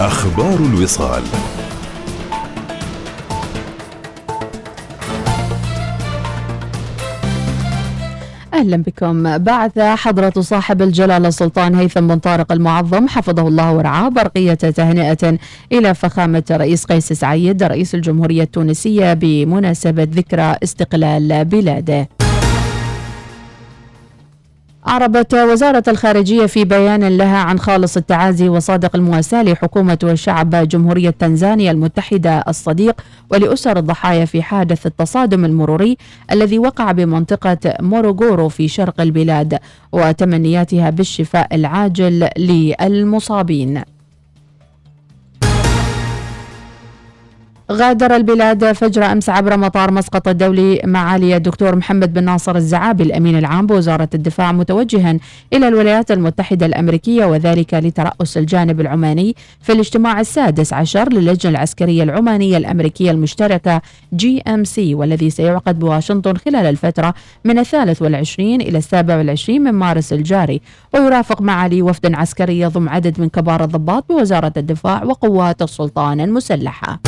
أخبار الوصال. أهلا بكم. بعث حضرة صاحب الجلالة السلطان هيثم بن طارق المعظم حفظه الله ورعاه برقية تهنئة إلى فخامة رئيس قيس سعيد رئيس الجمهورية التونسية بمناسبة ذكرى استقلال بلاده. أعربت وزارة الخارجية في بيان لها عن خالص التعازي وصادق المواساة لحكومة وشعب جمهورية تنزانيا المتحدة الصديق ولأسر الضحايا في حادث التصادم المروري الذي وقع بمنطقة موروغورو في شرق البلاد وتمنياتها بالشفاء العاجل للمصابين. غادر البلاد فجر أمس عبر مطار مسقط الدولي معالي الدكتور محمد بن ناصر الزعابي الأمين العام بوزارة الدفاع متوجها إلى الولايات المتحدة الأمريكية وذلك لترأس الجانب العماني في الاجتماع السادس عشر للجنة العسكرية العمانية الأمريكية المشتركة JMC والذي سيعقد بواشنطن خلال الفترة من الثالث والعشرين إلى السابع والعشرين من مارس الجاري. ويرافق معالي وفد عسكري يضم عدد من كبار الضباط بوزارة الدفاع وقوات السلطان المسلحة.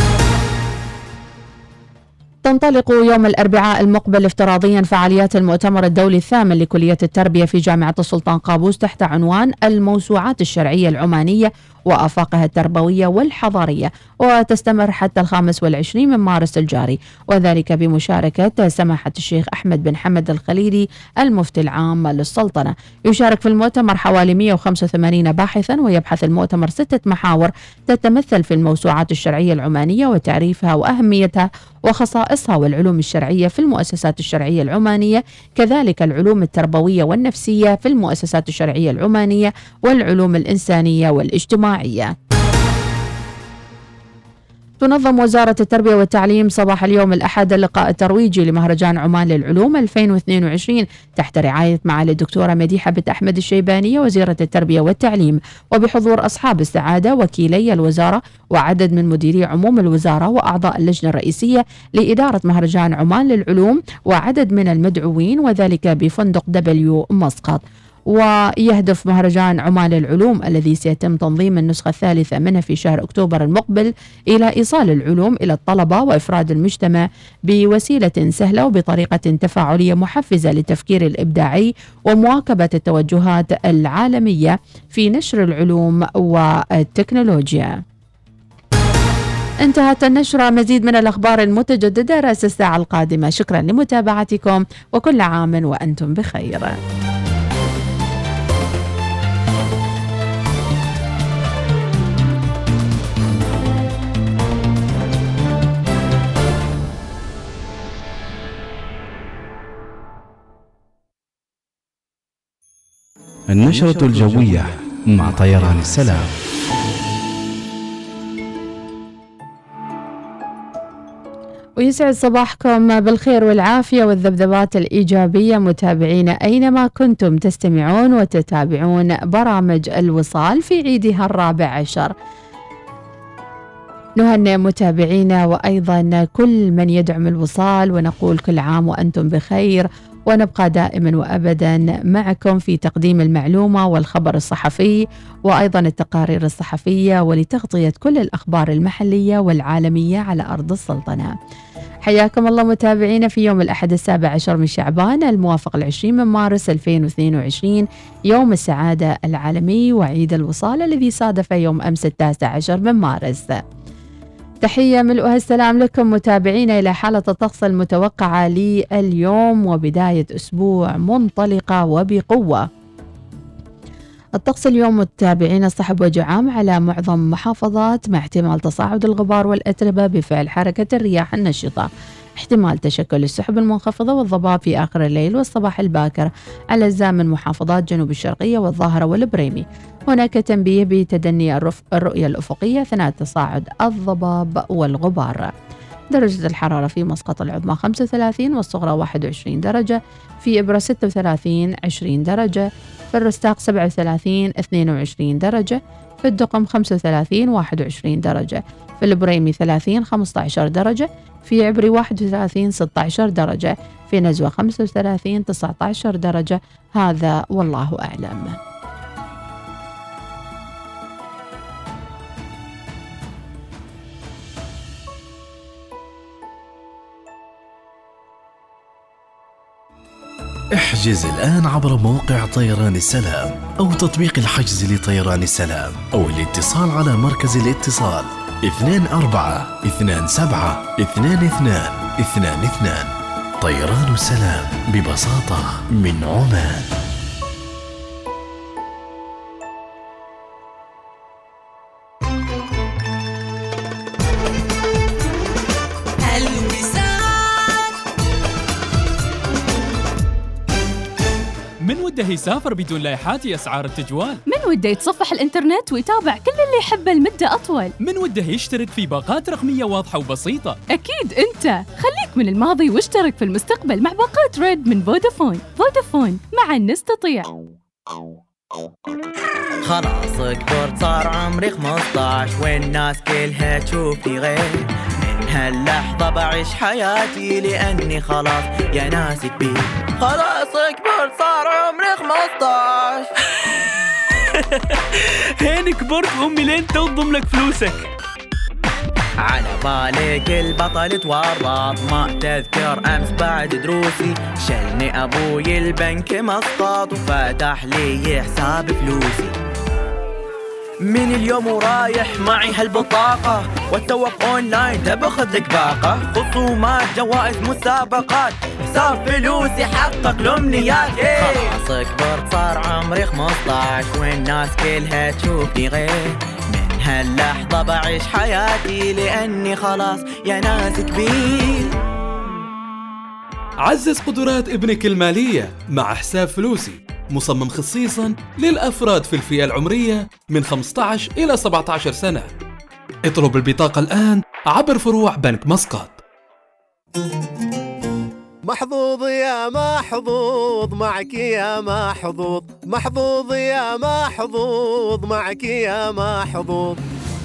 تنطلق يوم الأربعاء المقبل افتراضيا فعاليات المؤتمر الدولي الثامن لكلية التربية في جامعة السلطان قابوس تحت عنوان الموسوعات الشرعية العمانية وآفاقها التربوية والحضارية وتستمر حتى الخامس والعشرين من مارس الجاري. وذلك بمشاركة سماحة الشيخ أحمد بن حمد الخليلي المفتي العام للسلطنة. يشارك في المؤتمر حوالي 185 باحثا ويبحث المؤتمر ستة محاور تتمثل في الموسوعات الشرعية العمانية وتعريفها وأهميتها وخصائصها والعلوم الشرعية في المؤسسات الشرعية العمانية كذلك العلوم التربوية والنفسية في المؤسسات الشرعية العمانية والعلوم الإنسانية والاجتماعية. تنظم وزارة التربية والتعليم صباح اليوم الأحد اللقاء الترويجي لمهرجان عمان للعلوم 2022 تحت رعاية معالي الدكتورة مديحة بنت أحمد الشيبانية وزيرة التربية والتعليم وبحضور أصحاب السعادة وكيلي الوزارة وعدد من مديري عموم الوزارة وأعضاء اللجنة الرئيسية لإدارة مهرجان عمان للعلوم وعدد من المدعوين وذلك بفندق دبليو مسقط. ويهدف مهرجان عمان للعلوم الذي سيتم تنظيم النسخة الثالثة منه في شهر أكتوبر المقبل إلى إيصال العلوم إلى الطلبة وإفراد المجتمع بوسيلة سهلة وبطريقة تفاعلية محفزة للتفكير الإبداعي ومواكبة التوجهات العالمية في نشر العلوم والتكنولوجيا. انتهت النشرة. مزيد من الأخبار المتجددة رأس الساعة القادمة. شكرا لمتابعتكم وكل عام وأنتم بخير. النشرة الجوية مع طيران السلام. ويسعد صباحكم بالخير والعافية والذبذبات الإيجابية. متابعينا أينما كنتم تستمعون وتتابعون برامج الوصال في عيدها الرابع عشر. نهنئ متابعينا وأيضا كل من يدعم الوصال ونقول كل عام وأنتم بخير. ونبقى دائما وابدا معكم في تقديم المعلومة والخبر الصحفي وأيضا التقارير الصحفية ولتغطية كل الأخبار المحلية والعالمية على أرض السلطنة. حياكم الله متابعينا في يوم الأحد السابع عشر من شعبان الموافق العشرين من مارس 2022 يوم السعادة العالمي وعيد الوصال الذي صادف يوم أمس التاسع عشر من مارس تحية ملؤها السلام لكم متابعينا إلى حالة الطقس المتوقعة لليوم وبداية أسبوع منطلقة وبقوة. الطقس اليوم متابعينا صحب وجعام على معظم محافظات مع احتمال تصاعد الغبار والأتربة بفعل حركة الرياح النشطة. احتمال تشكل السحب المنخفضة والضباب في آخر الليل والصباح الباكر. على أجزاء من محافظات جنوب الشرقية والظاهرة والبريمي. هناك تنبيه بتدني الرؤية الأفقية أثناء تصاعد الضباب والغبار. درجة الحرارة في مسقط العظمى 35 والصغرى 21 درجة. في إبرة 36 20 درجة. في الرستاق 37 22 درجة. في الدقم 35 21 درجة. في البريمي 30 15 درجة. في عبري 31 16 درجة. في نزوة 35 19 درجة. هذا والله أعلم. احجز الآن عبر موقع طيران السلام أو تطبيق الحجز لطيران السلام أو الاتصال على مركز الاتصال 24 27 22 22 طيران السلام ببساطة من عمان. وده يسافر بدون لايحات أسعار التجوال. من وده يتصفح الإنترنت ويتابع كل اللي يحبه لمدة أطول؟ من وده يشترك في باقات رقمية واضحة وبسيطة. أكيد أنت. خليك من الماضي واشترك في المستقبل مع باقات ريد من فودافون. فودافون معا نستطيع. خلاص كبرت صار عمري 15 والناس كلها تشوفني غير. هاللحظة بعيش حياتي لأني خلاص يا ناس كبير. خلاص كبرت صار عمري 15 هين كبرت أمي لين تنضم لك فلوسك. على بالي كل بطل تورط. ما تذكر أمس بعد دروسي شلني أبوي البنك مسقط وفتح لي حساب فلوسي. من اليوم ورايح معي هالبطاقة. والتوق أونلاين تبخذ لك باقة. خصومات جوائز مسابقات. حساب فلوسي حقق الامنيات خلاص كبرت صار عمري 15 والناس كلها تشوفني غير؟ من هاللحظة بعيش حياتي لأني خلاص يا ناس كبير. عزز قدرات ابنك المالية مع حساب فلوسي. مصمم خصيصا للأفراد في الفئة العمرية من 15 إلى 17 سنة. اطلب البطاقة الآن عبر فروع بنك مسقط. محظوظ يا محظوظ معك يا محظوظ. محظوظ يا محظوظ معك يا محظوظ.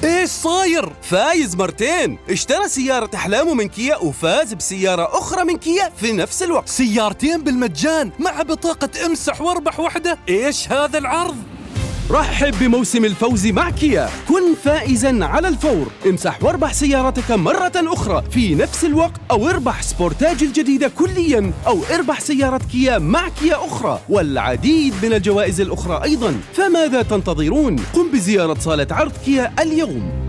إيش صاير؟ فايز مرتين اشترى سيارة أحلامه من كيا وفاز بسيارة أخرى من كيا في نفس الوقت سيارتين بالمجان مع بطاقة أمسح وأربح وحدة إيش هذا العرض؟ رحب بموسم الفوز مع كيا. كن فائزا على الفور. امسح واربح سيارتك مرة أخرى. في نفس الوقت أو اربح Sportage الجديدة كليا أو اربح سيارة كيا مع كيا أخرى. والعديد من الجوائز الأخرى أيضا. فماذا تنتظرون؟ قم بزيارة صالة عرض كيا اليوم.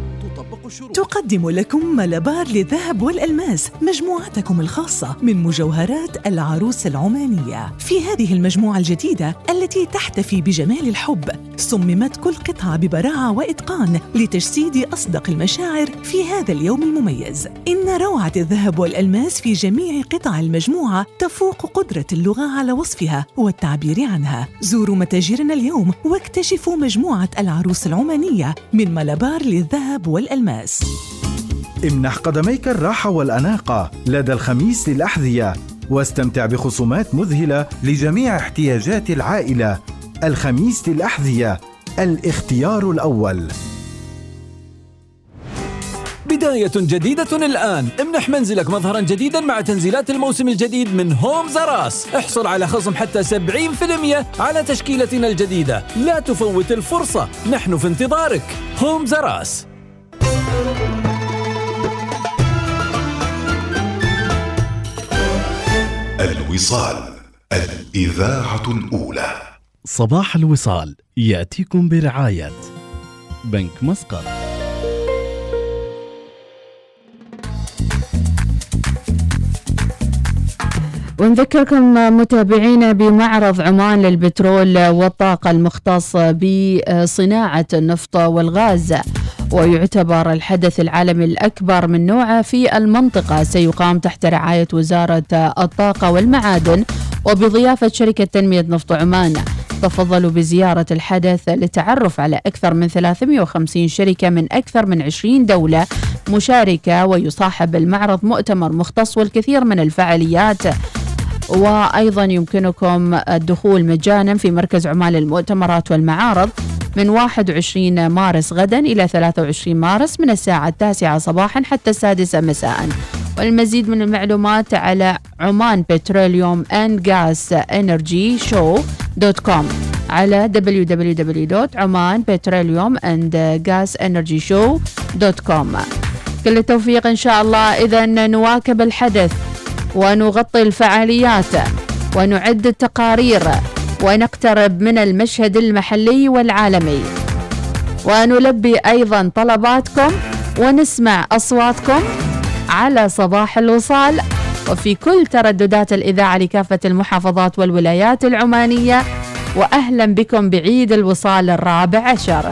تقدم لكم ملابار للذهب والألماس مجموعتكم الخاصة من مجوهرات العروس العمانية. في هذه المجموعة الجديدة التي تحتفي بجمال الحب صممت كل قطعة ببراعة وإتقان لتجسيد أصدق المشاعر في هذا اليوم المميز. إن روعة الذهب والألماس في جميع قطع المجموعة تفوق قدرة اللغة على وصفها والتعبير عنها. زوروا متاجرنا اليوم واكتشفوا مجموعة العروس العمانية من ملابار للذهب والألماس. امنح قدميك الراحة والأناقة لدى الخميس للأحذية واستمتع بخصومات مذهلة لجميع احتياجات العائلة. الخميس للأحذية الاختيار الأول. بداية جديدة الآن. امنح منزلك مظهرا جديدا مع تنزيلات الموسم الجديد من هوم زراس احصل على خصم حتى 70% على تشكيلتنا الجديدة. لا تفوت الفرصة. نحن في انتظارك. هوم زراس الوصال الإذاعة الأولى. صباح الوصال يأتيكم برعاية بنك مسقط. ونذكركم متابعينا بمعرض عمان للبترول والطاقة المختص بصناعة النفط والغاز. ويعتبر الحدث العالمي الأكبر من نوعه في المنطقة. سيقام تحت رعاية وزارة الطاقة والمعادن وبضيافة شركة تنمية نفط عمان. تفضلوا بزيارة الحدث للتعرف على أكثر من 350 شركة من أكثر من 20 دولة مشاركة ويصاحب المعرض مؤتمر مختص والكثير من الفعاليات. وأيضا يمكنكم الدخول مجانا في مركز عمان للمؤتمرات والمعارض من 21 مارس غدا إلى 23 مارس من الساعة التاسعة صباحا حتى السادسة مساء. والمزيد من المعلومات على Oman Petroleum and Gas Energy Show dot com. على www.omanpetroleum.and.gasenergyshow.com كل التوفيق إن شاء الله. إذا نواكب الحدث. ونغطي الفعاليات ونعد التقارير ونقترب من المشهد المحلي والعالمي. ونلبي أيضا طلباتكم ونسمع أصواتكم على صباح الوصال. وفي كل ترددات الإذاعة لكافة المحافظات والولايات العمانية. وأهلا بكم بعيد الوصال الرابع عشر.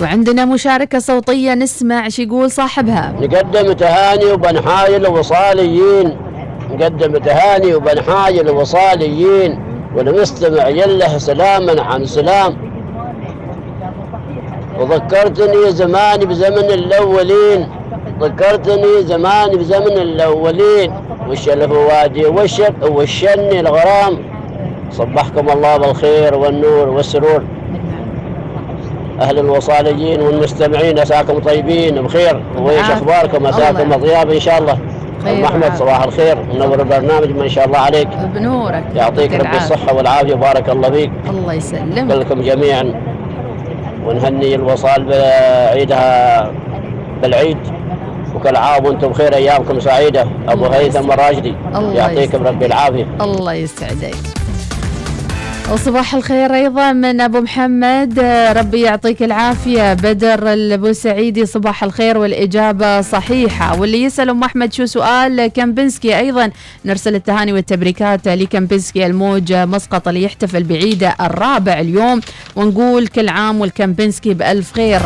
وعندنا مشاركة صوتية نسمع شو يقول صاحبها. نقدم تهاني وبنحاي الوصاليين. نقدم تهاني وبنحاي الوصاليين. ونستمع يله سلاما عن سلام. وذكرتني زماني بزمن الأولين. ذكرتني زماني بزمن الأولين. وش الفوادي وشك وشني الغرام. صبحكم الله بالخير والنور والسرور. أهل الوصاليين والمستمعين أساكم طيبين بخير. وإيش أخباركم؟ أساكم أطياب إن شاء الله. أم أحمد صباح الخير. منور البرنامج ما شاء الله عليك. بنورك. يعطيك ربي الصحة والعافية. بارك الله فيك. الله يسلمك. كلكم جميعا. ونهني الوصال بعيدها بالعيد. وكل عام وأنتم بخير أيامكم سعيدة. أبو هيثم الراشدي. يعطيكم ربي العافية. الله يسعدك. وصباح الخير أيضا من أبو محمد. ربي يعطيك العافية. بدر البوسعيدي صباح الخير والإجابة صحيحة. واللي يسأل أم أحمد شو سؤال كامبنسكي أيضا. نرسل التهاني والتبريكات لكامبنسكي الموج مسقط اللي يحتفل بعيده الرابع اليوم. ونقول كل عام والكامبنسكي بألف خير.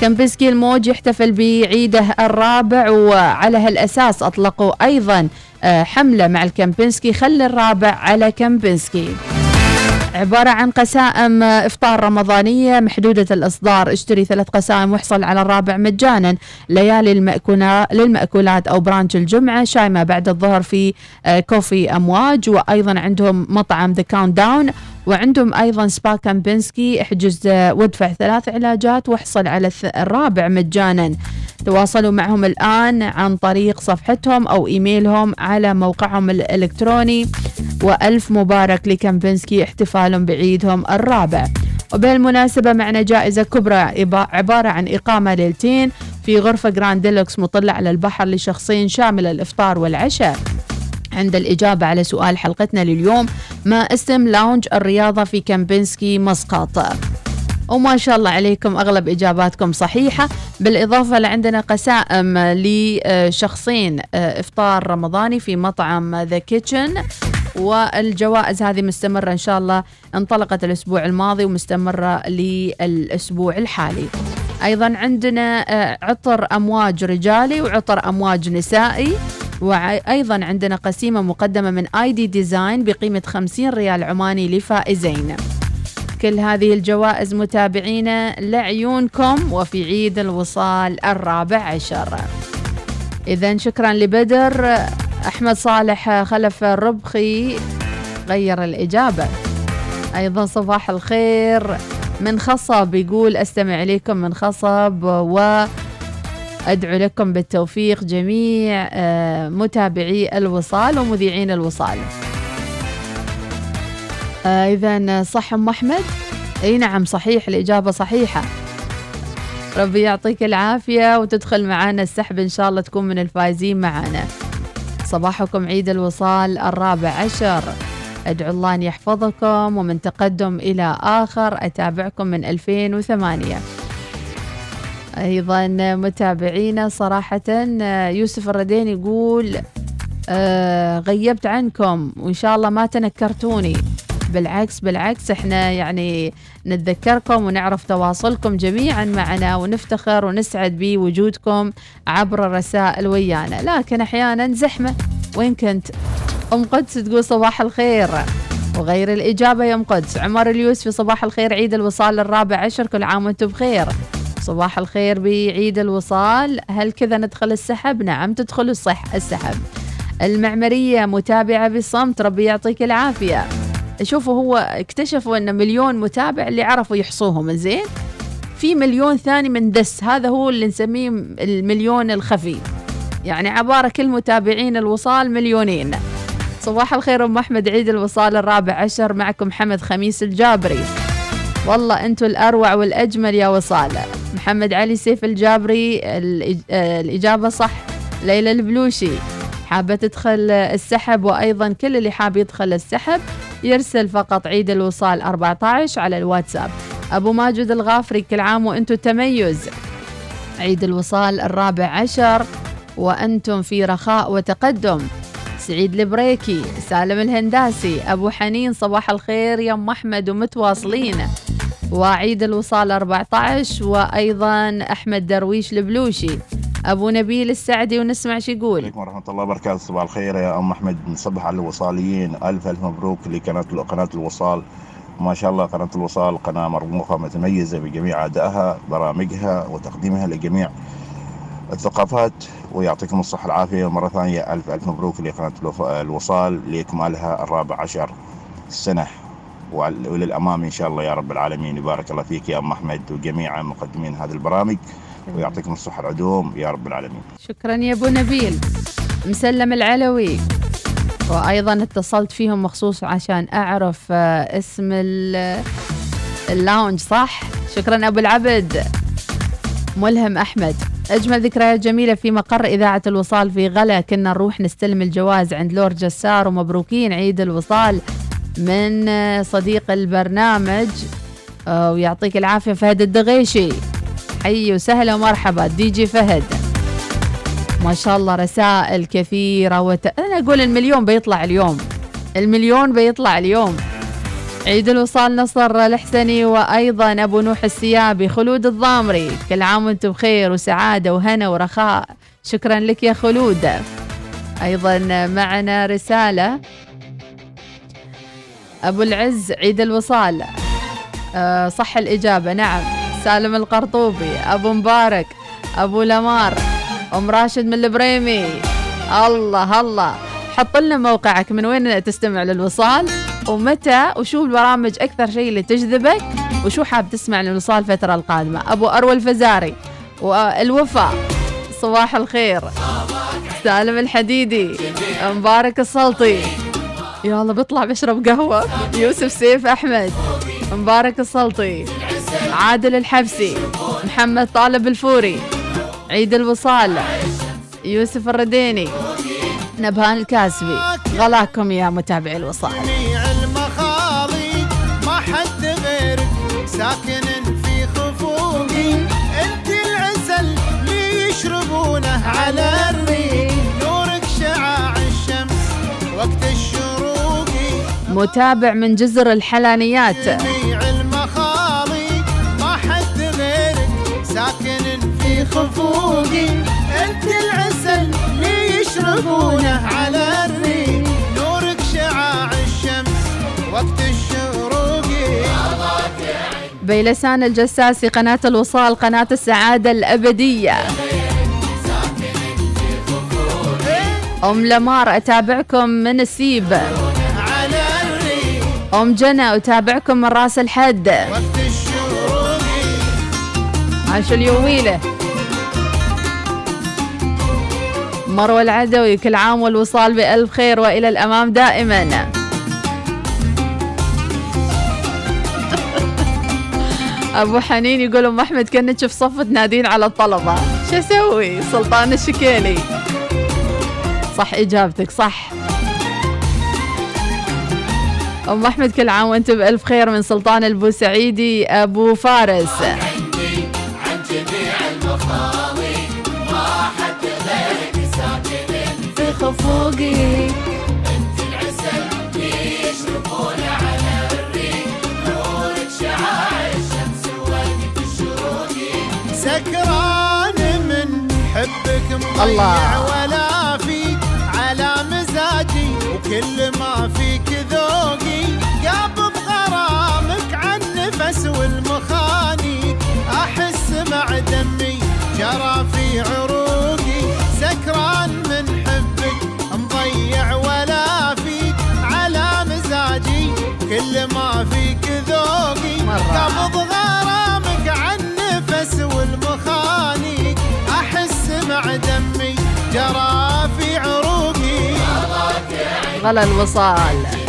كامبنسكي الموج يحتفل بعيده الرابع وعلى هالأساس أطلقوا أيضا حملة مع الكامبنسكي. خلي الرابع على كامبنسكي. عبارة عن قسائم إفطار رمضانية محدودة الإصدار. اشتري ثلاث قسائم واحصل على الرابع مجانا. ليالي للمأكولات أو brunch الجمعة. شاي ما بعد الظهر في coffee أمواج. وأيضا عندهم مطعم The Countdown وعندهم أيضا سبا كامبنسكي احجز وادفع ثلاث علاجات واحصل على الرابع مجانا. تواصلوا معهم الآن عن طريق صفحتهم أو إيميلهم على موقعهم الإلكتروني. وألف مبارك لكامبنسكي احتفال بعيدهم الرابع. وبالمناسبة معنا جائزة كبرى عبارة عن إقامة ليلتين في غرفة Grand Deluxe مطلة على البحر لشخصين شامل الإفطار والعشاء. عند الإجابة على سؤال حلقتنا لليوم ما اسم lounge الرياضة في كامبنسكي مسقط؟ وما شاء الله عليكم أغلب إجاباتكم صحيحة. بالإضافة لعندنا قسائم لشخصين إفطار رمضاني في مطعم The Kitchen والجوائز هذه مستمرة إن شاء الله انطلقت الأسبوع الماضي ومستمرة للأسبوع الحالي. أيضا عندنا عطر أمواج رجالي وعطر أمواج نسائي. وأيضا عندنا قسيمة مقدمة من ID Design بقيمة 50 ريال عماني لفائزين. كل هذه الجوائز متابعينا لعيونكم وفي عيد الوصال الرابع عشر. إذا شكرا لبدر. أحمد صالح خلف الربخي غير الإجابة. أيضا صباح الخير. من خصب يقول أستمع إليكم من خصب و أدعو لكم بالتوفيق جميع متابعي الوصال ومذيعين الوصال. إذا صح أم أحمد؟ أي نعم صحيح الإجابة صحيحة. ربي يعطيك العافية وتدخل معنا السحب إن شاء الله تكون من الفائزين معنا صباحكم عيد الوصال الرابع عشر. أدعو الله أن يحفظكم ومن تقدم إلى آخر أتابعكم من 2008 أيضا متابعينا صراحة يوسف الردين يقول آه غيبت عنكم وإن شاء الله ما تنكرتوني. بالعكس بالعكس إحنا يعني نتذكركم ونعرف تواصلكم جميعا معنا ونفتخر ونسعد بوجودكم عبر الرسائل ويانا. لكن أحيانا زحمة. وين كنت؟ أم قدس تقول صباح الخير. وغير الإجابة يا أم قدس. عمر اليوسفي صباح الخير عيد الوصال الرابع عشر. كل عام وأنتم بخير. صباح الخير بعيد الوصال. هل كذا ندخل السحب؟ نعم تدخل الصح السحب. المعمرية متابعة بالصمت. ربي يعطيك العافية. شوفوا هو اكتشفوا ان مليون متابع اللي عرفوا يحصوهم زين؟ في مليون ثاني من دس هذا هو اللي نسميه المليون الخفي. يعني عبارة كل متابعين الوصال مليونين. صباح الخير أم أحمد عيد الوصال الرابع عشر معكم حمد خميس الجابري. والله أنتم الأروع والأجمل يا وصال. محمد علي سيف الجابري الإجابة صح. ليلى البلوشي حابة تدخل السحب وأيضا كل اللي حاب يدخل السحب يرسل فقط عيد الوصال 14 على الواتساب. أبو ماجد الغافري كل عام وأنتم تميز عيد الوصال الرابع عشر وأنتم في رخاء وتقدم. سعيد البريكي سالم الهنداسي أبو حنين صباح الخير يا أم أحمد ومتواصلين. وعيد الوصال 14 وأيضا أحمد درويش البلوشي. أبو نبيل السعدي ونسمع شو يقول. عليكم ورحمة الله وبركاته. صباح الخير يا أم أحمد. نصبح على الوصاليين. ألف ألف مبروك لقناة قناة الوصال. ما شاء الله قناة الوصال قناة مرموقة متميزة بجميع أدائها برامجها وتقديمها لجميع الثقافات ويعطيكم الصحة العافية مرة ثانية ألف ألف مبروك لقناة الوصال لإكمالها الرابع عشر سنة. وللأمام إن شاء الله يا رب العالمين. يبارك الله فيك يا أم أحمد وجميع مقدمين هذه البرامج. ويعطيكم الصحة العدوم يا رب العالمين. شكرا يا أبو نبيل. مسلم العلوي. وأيضا اتصلت فيهم مخصوص عشان أعرف آه، اسم ال- اللاونج صح؟ شكرا أبو العبد. ملهم أحمد. أجمل ذكريات جميلة في مقر إذاعة الوصال في غلا. كنا نروح نستلم الجواز عند لورد جسار ومبروكين عيد الوصال من آه، صديق البرنامج. آه، ويعطيك العافية فهد الدغيشي. حي وسهلا ومرحبا. دي جي فهد. ما شاء الله رسائل كثيرة وت... أنا أقول المليون بيطلع اليوم. المليون بيطلع اليوم. عيد الوصال نصر الحسني وأيضا أبو نوح السيابي خلود الضامري. كل عام وأنتم بخير وسعادة وهنا ورخاء. شكرا لك يا خلود. أيضا معنا رسالة. أبو العز عيد الوصال. آه، صح الإجابة نعم. سالم القرطوبي أبو مبارك أبو لمار أم راشد من البريمي. الله الله. حط لنا موقعك من وين تستمع للوصال ومتى وشو البرامج أكثر شيء اللي تجذبك وشو حاب تسمع للوصال الفترة القادمة. أبو أروى الفزاري والوفاء صباح الخير. سالم الحديدي مبارك السلطي يا الله بيطلع بشرب قهوة. يوسف سيف أحمد مبارك السلطي عادل الحبسي محمد طالب الفوري عيد الوصال يوسف الرديني نبهان الكاسبي. غلاكم يا متابعي الوصال. جميع المخاضي ما حد غيرك ساكن في خفوقي. انت العسل اللي يشربونه على الريق نورك شعاع الشمس وقت الشروق متابع من جزر الحلانيات. خفوقي أنت العسل اللي يشربونه على الريق. نورك شعاع الشمس وقت الشروق. بيلسان الجساسي قناة الوصال قناة السعادة الأبدية. أم لمار أتابعكم من السيب. أم جنى أتابعكم من راس الحد. عاش اليوميلة مروة العدوي كل عام والوصال بألف خير وإلى الأمام دائما. أبو حنين يقول أم أحمد كنك في صف تنادين على الطلبة. شو أسوي؟ سلطان الشكيلي. صح إجابتك صح. أم أحمد كل عام وأنت بألف خير من سلطان البوسعيدي أبو فارس. ساكن في خفوقي أنت العسل يشربون على الريق. نورك شعاع الشمس وقت الشروق سكران من حبك مضيع الله. ولا فيك على مزاجي وكل ما فيك ذوقي. قابض غرامك عن نفس والمخانيق أحس مع دمي جرى في عروقي كل ما فيك ذوقي. قبض غرامك عن نفس والمخانيق أحس مع دمي جرى في عروقي. غلا الوصال.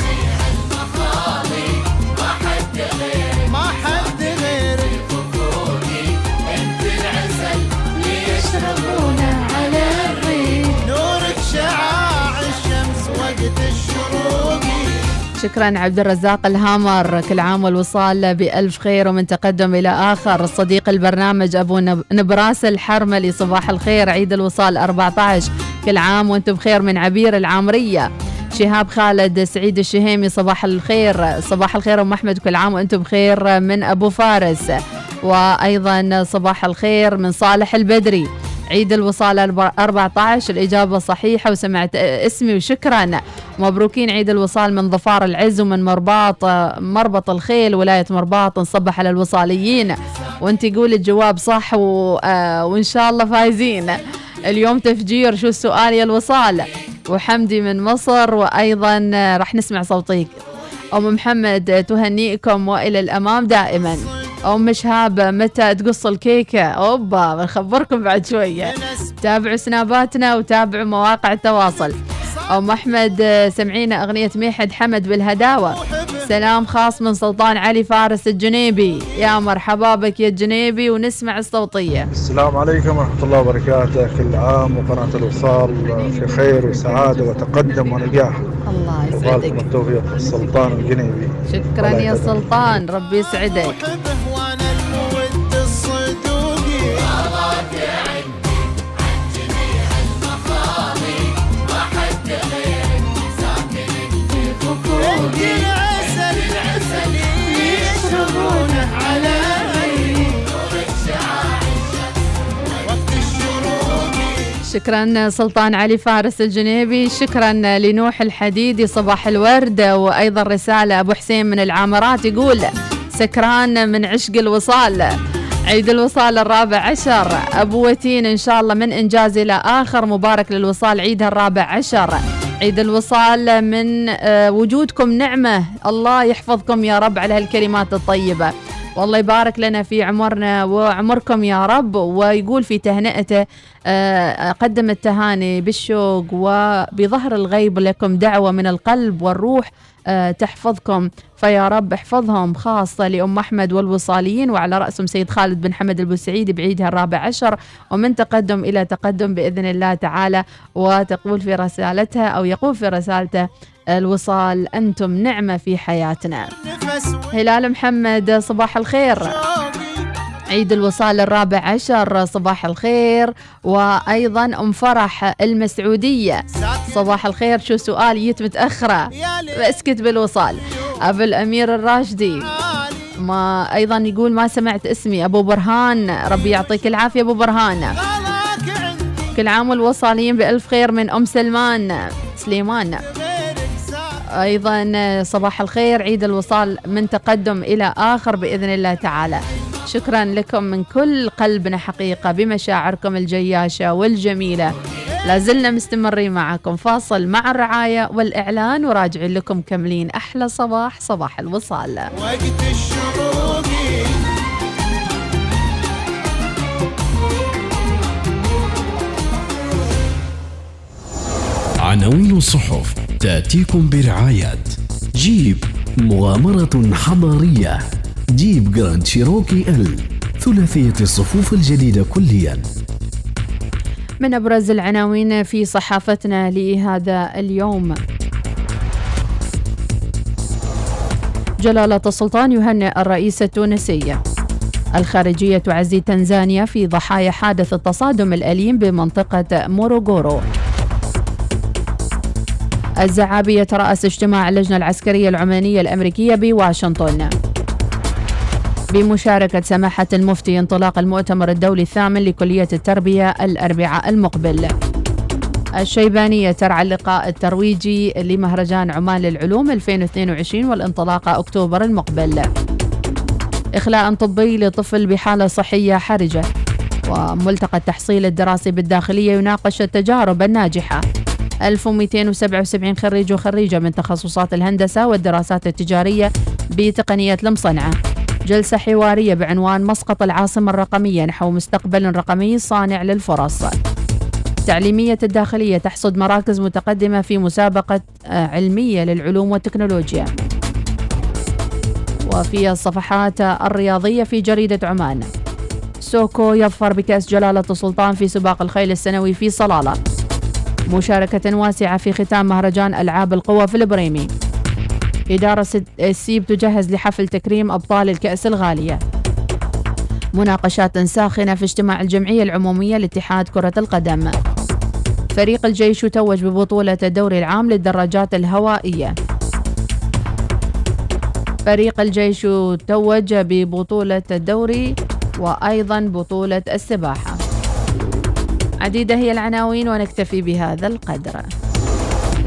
شكرا عبد الرزاق الهامر. كل عام والوصال بألف خير ومن تقدم إلى آخر. صديق البرنامج أبو نب- نبراس الحرملي صباح الخير. عيد الوصال 14 كل عام وأنتم بخير من عبير العامرية. شهاب خالد سعيد الشهيمي صباح الخير. صباح الخير أم أحمد. كل عام وأنتم بخير من أبو فارس. وأيضا صباح الخير من صالح البدري. عيد الوصال الب- 14 الإجابة صحيحة وسمعت اسمي وشكرا. مبروكين عيد الوصال من ظفار العز ومن مرباط مربط الخيل ولاية مرباط نصبح على الوصاليين. وانت قول الجواب صح و... آه، وإن شاء الله فايزين. اليوم تفجير شو السؤال يا الوصال؟ وحمدي من مصر وأيضا راح نسمع صوتيك أم محمد تهنئكم وإلى الأمام دائما. أم شهاب متى تقص الكيكة؟ أوبا بنخبركم بعد شوية. تابعوا سناباتنا وتابعوا مواقع التواصل. أم أحمد آه، سمعينا أغنية ميحد حمد بالهداوة. سلام خاص من سلطان علي فارس الجنيبي. يا مرحبا بك يا الجنيبي ونسمع الصوتية. السلام عليكم ورحمة الله وبركاته. كل عام وقناة الوصال في خير وسعادة وتقدم ونجاح. الله يسعدك. التوفيق السلطان الجنيبي. شكرا يا سلطان ربي يسعدك. شكرا سلطان علي فارس الجنيبي شكرا لنوح الحديدي صباح الورد وأيضا رسالة أبو حسين من العامرات يقول سكران من عشق الوصال. عيد الوصال الرابع عشر. أبو وتين إن شاء الله من إنجاز إلى آخر مبارك للوصال عيدها الرابع عشر. عيد الوصال من آه، وجودكم نعمة. الله يحفظكم يا رب على هالكلمات الطيبة. والله يبارك لنا في عمرنا وعمركم يا رب. ويقول في تهنئته آه، قدم التهاني بالشوق وبظهر الغيب لكم دعوة من القلب والروح آه، تحفظكم. فيا رب احفظهم خاصة لأم أحمد والوصاليين وعلى رأسهم سيد خالد بن حمد البوسعيدي بعيدها الرابع عشر ومن تقدم إلى تقدم بإذن الله تعالى وتقول في رسالتها أو يقول في رسالته الوصال أنتم نعمة في حياتنا. هلال محمد صباح الخير. عيد الوصال الرابع عشر صباح الخير. وأيضا أم فرح المسعودية. صباح الخير شو سؤال جيت متأخرة. اسكت بالوصال. أبو الأمير الراشدي. ما أيضا يقول ما سمعت اسمي أبو برهان. ربي يعطيك العافية أبو برهان. كل عام والوصاليين بألف خير من أم سلمان. سليمان. أيضا صباح الخير عيد الوصال من تقدم إلى آخر بإذن الله تعالى. شكرا لكم من كل قلبنا حقيقة بمشاعركم الجياشة والجميلة. لازلنا مستمرين معكم فاصل مع الرعاية والإعلان وراجعين لكم كملين أحلى صباح صباح الوصال. وقت الشروق عناوين الصحف تأتيكم برعاية. جيب مغامرة حضارية جيب Grand Cherokee L ثلاثية الصفوف الجديدة كليا. من أبرز العناوين في صحافتنا لهذا اليوم. جلالة السلطان يهنئ الرئيس التونسي. الخارجية تعزي تنزانيا في ضحايا حادث التصادم الأليم بمنطقة موروغورو. الزعابي يترأس اجتماع اللجنة العسكرية العمانية الأمريكية بواشنطن. بمشاركة سماحة المفتي انطلاق المؤتمر الدولي الثامن لكلية التربية الأربعاء المقبل. الشيبانية ترعى اللقاء الترويجي لمهرجان عمان للعلوم 2022 والانطلاقة أكتوبر المقبل. إخلاء طبي لطفل بحالة صحية حرجة. وملتقى التحصيل الدراسي بالداخلية يناقش التجارب الناجحة 1277 خريج وخريجة من تخصصات الهندسة والدراسات التجارية بتقنية المصنعة جلسة حوارية بعنوان مسقط العاصمة الرقمية نحو مستقبل رقمي صانع للفرص. تعليمية الداخلية تحصد مراكز متقدمة في مسابقة آه، علمية للعلوم والتكنولوجيا. وفي الصفحات الرياضية في جريدة عمان. سوكو يظفر بكأس جلالة السلطان في سباق الخيل السنوي في صلالة. مشاركة واسعة في ختام مهرجان ألعاب القوى في البريمي. إدارة السيب تجهز لحفل تكريم أبطال الكأس الغالية. مناقشات ساخنة في اجتماع الجمعية العمومية لاتحاد كرة القدم. فريق الجيش يتوج ببطولة الدوري العام للدراجات الهوائية. فريق الجيش يتوج ببطولة الدوري وأيضا بطولة السباحة. عديدة هي العناوين ونكتفي بهذا القدر.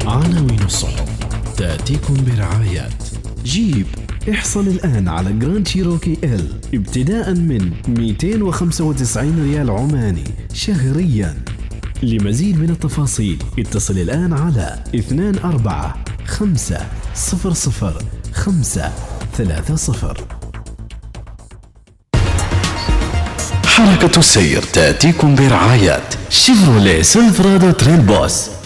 عناوين الصحف. تأتيكم برعاية. جيب. احصل الآن على Grand Cherokee L ابتداء من 295 ريال عماني شهريا. لمزيد من التفاصيل اتصل الآن على 24 5 00 5 30 حركة السير تأتيكم برعاية شيفروليه Silverado Trail Boss.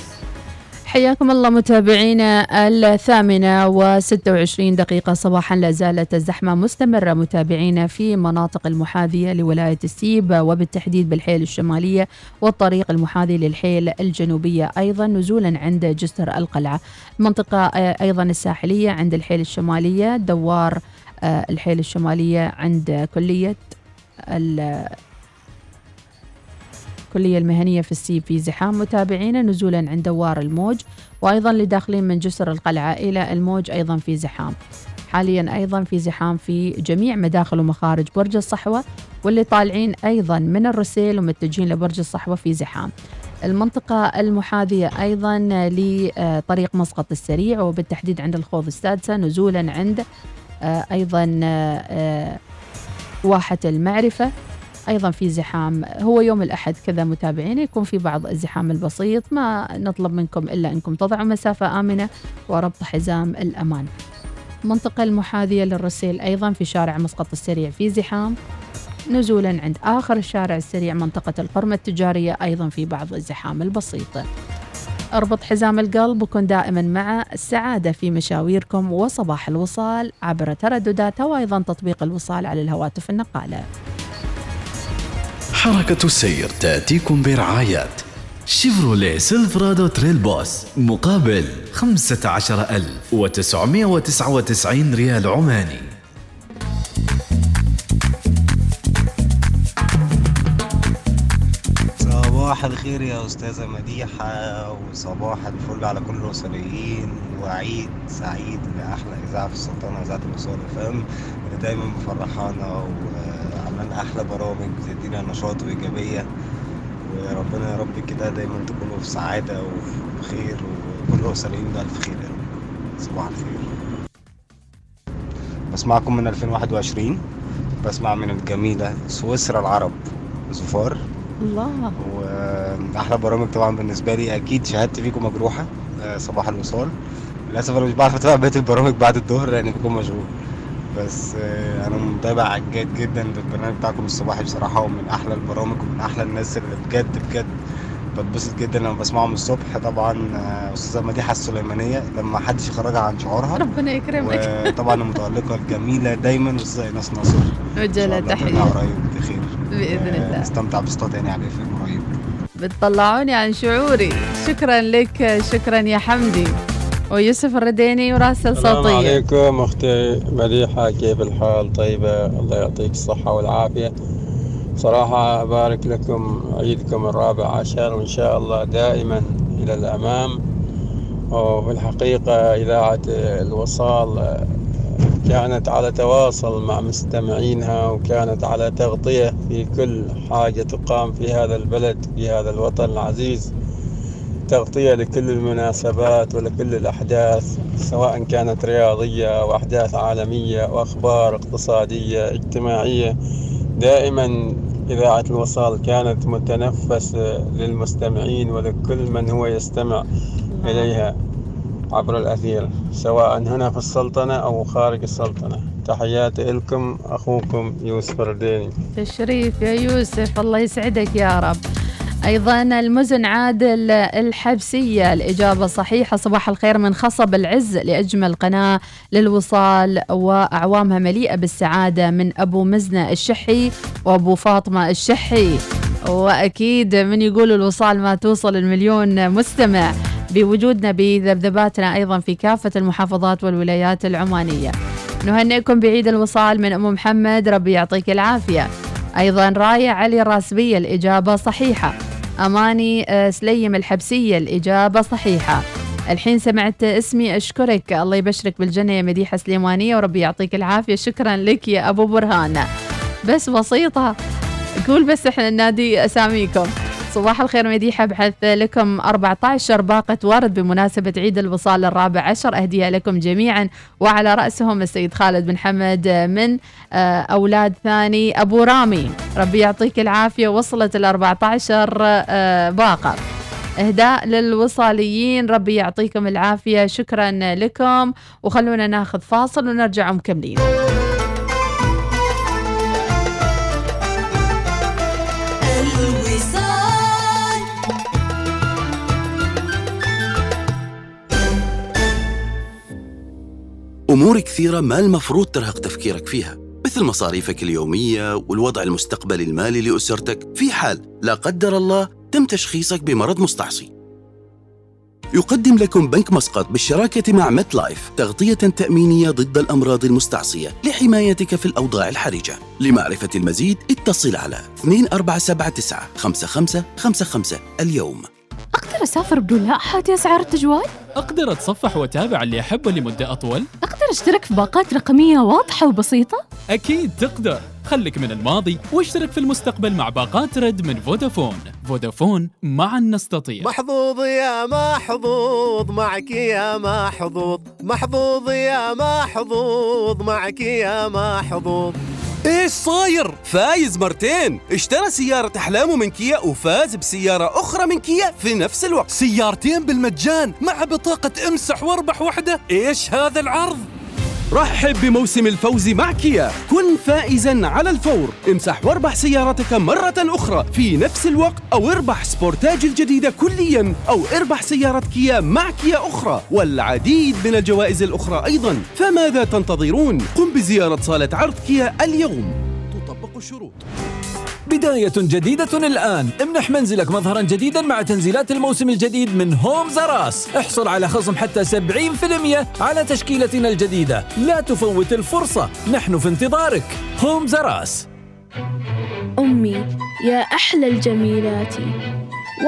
حياكم الله متابعينا الثامنة وستة وعشرين دقيقة. صباحا لا زالت الزحمة مستمرة. متابعينا في مناطق المحاذية لولاية السيب وبالتحديد بالحيل الشمالية والطريق المحاذي للحيل الجنوبية. أيضا نزولا عند جسر القلعة. المنطقة أيضا الساحلية عند الحيل الشمالية. دوار آه، الحيل الشمالية عند كلية الكلية المهنية في السيب في زحام متابعينا نزولا عند دوار الموج وأيضا لداخلين من جسر القلعة إلى الموج أيضا في زحام. حاليا أيضا في زحام في جميع مداخل ومخارج برج الصحوة واللي طالعين أيضا من الرسيل ومتجهين لبرج الصحوة في زحام. المنطقة المحاذية أيضا لطريق مسقط السريع وبالتحديد عند الخوض السادسة نزولا عند آه، أيضا آه، واحة المعرفة. أيضا في زحام. هو يوم الأحد كذا متابعين يكون في بعض الزحام البسيط. ما نطلب منكم إلا أنكم تضعوا مسافة آمنة وربط حزام الأمان. المنطقة المحاذية للرسيل أيضا في شارع مسقط السريع في زحام. نزولا عند آخر الشارع السريع منطقة القرمة التجارية أيضا في بعض الزحام البسيط. أربط حزام القلب وكن دائما مع السعادة في مشاويركم وصباح الوصال عبر تردداتها وأيضا تطبيق الوصال على الهواتف النقالة. حركة السير تأتيكم برعاية شيفروليه Silverado Trail Boss مقابل 15999 ريال عماني. صباح الخير يا أستاذة مديحة وصباح الفل على كل الوصليين وعيد سعيد لأحلى إذاعة في السلطنة إذاعة الوصال فهم اللي دايما مفرحانا وعاملين أحلى برامج بتدينا نشاط وإيجابية. وربنا يا رب كده دايما تكونوا في سعادة وفي خير وكل الوصليين بألف خير يا رب. صباح الخير. بسمعكم من 2021 بسمع من الجميلة سويسرا العرب زفار. الله. واحلى برامج طبعا بالنسبة لي. أكيد شهادتي فيكم مجروحة آه، صباح الوصال للأسف أنا مش بعرف أتابع بقية البرامج بعد الظهر لأن بكون مشغول. بس آه، أنا متابع جيد جدا للبرنامج بتاعكم الصباحي بصراحة ومن أحلى البرامج ومن أحلى الناس اللي بجد بجد بتبسط جدا لما بسمعهم الصبح. طبعا آه، أستاذة مديحة السليمانية لما حدش يخرجها عن شعورها. ربنا يكرمك. وطبعا المتألقة الجميلة دايما الاستاذه إيناس ناصر. وجل نرجع تحية قريب بخير. بإذن الله. نستمتع بصوت تاني على اف قريب. بتطلعوني عن شعوري. شكرا لك شكرا يا حمدي. ويوسف الرديني وراسل السلام صوتية عليكم أختي مديحة كيف الحال؟ طيبة الله يعطيك الصحة والعافية. صراحة أبارك لكم عيدكم الرابع عشر وإن شاء الله دائما إلى الأمام. وفي الحقيقة إذاعة الوصال كانت على تواصل مع مستمعينها وكانت على تغطية في كل حاجة تقام في هذا البلد في هذا الوطن العزيز. تغطية لكل المناسبات ولكل الأحداث سواء كانت رياضية أو أحداث عالمية وأخبار اقتصادية اجتماعية. دائما إذاعة الوصال كانت متنفس للمستمعين ولكل من هو يستمع إليها عبر الأثير سواء هنا في السلطنة أو خارج السلطنة. تحياتي لكم أخوكم يوسف الرديني. تشريف يا يوسف الله يسعدك يا رب. أيضا المزن عادل الحبسية الإجابة صحيحة صباح الخير من خصب العز لأجمل قناة للوصال وأعوامها مليئة بالسعادة من أبو مزنة الشحي وأبو فاطمة الشحي. وأكيد من يقول الوصال ما توصل المليون مستمع بوجودنا بذبذباتنا أيضا في كافة المحافظات والولايات العمانية. نهنئكم بعيد الوصال من أم محمد ربي يعطيك العافية. أيضا راية علي الراسبية الإجابة صحيحة. أماني آه، سليم الحبسية الإجابة صحيحة. الحين سمعت اسمي أشكرك. الله يبشرك بالجنة يا مديحة سليمانية وربي يعطيك العافية. شكرا لك يا أبو برهان. بس بسيطة قول بس إحنا ننادي أساميكم. صباح الخير مديحة ابحث لكم 14 باقة ورد بمناسبة عيد الوصال الرابع عشر. أهديها لكم جميعا وعلى رأسهم السيد خالد بن حمد من آه، أولاد ثاني أبو رامي. ربي يعطيك العافية وصلت ال 14 آه، باقة. إهداء للوصاليين ربي يعطيكم العافية شكرا لكم. وخلونا ناخذ فاصل ونرجع مكملين. أمور كثيرة ما المفروض ترهق تفكيرك فيها مثل مصاريفك اليومية والوضع المستقبلي المالي لأسرتك. في حال لا قدر الله تم تشخيصك بمرض مستعصي. يقدم لكم بنك مسقط بالشراكة مع مت لايف تغطية تأمينية ضد الأمراض المستعصية لحمايتك في الأوضاع الحرجة. لمعرفة المزيد اتصل على 2479 5555 اليوم. أقدر أسافر بدون لاحات أسعار التجوال؟ أقدر أتصفح وأتابع اللي أحبه لمدة أطول؟ أقدر أشترك في باقات رقمية واضحة وبسيطة؟ أكيد تقدر خلك من الماضي واشترك في المستقبل مع باقات رد من فودافون فودافون معا نستطيع محظوظ يا محظوظ معك يا محظوظ محظوظ يا محظوظ معك يا محظوظ إيش صاير؟ فايز مرتين اشترى سيارة أحلامه من كيا وفاز بسيارة أخرى من كيا في نفس الوقت سيارتين بالمجان مع بطاقة أمسح وأربح واحدة إيش هذا العرض؟ رحب بموسم الفوز مع كيا. كن فائزا على الفور. امسح واربح سيارتك مرة أخرى. في نفس الوقت أو اربح سبورتاج الجديدة كليا أو اربح سيارة كيا مع كيا أخرى. والعديد من الجوائز الأخرى أيضا. فماذا تنتظرون؟ قم بزيارة صالة عرض كيا اليوم. تطبق الشروط. بداية جديدة الآن. امنح منزلك مظهرا جديدا مع تنزيلات الموسم الجديد من هوم زراس احصل على خصم حتى 70% على تشكيلتنا الجديدة. لا تفوت الفرصة. نحن في انتظارك. هوم زراس أمي يا أحلى الجميلات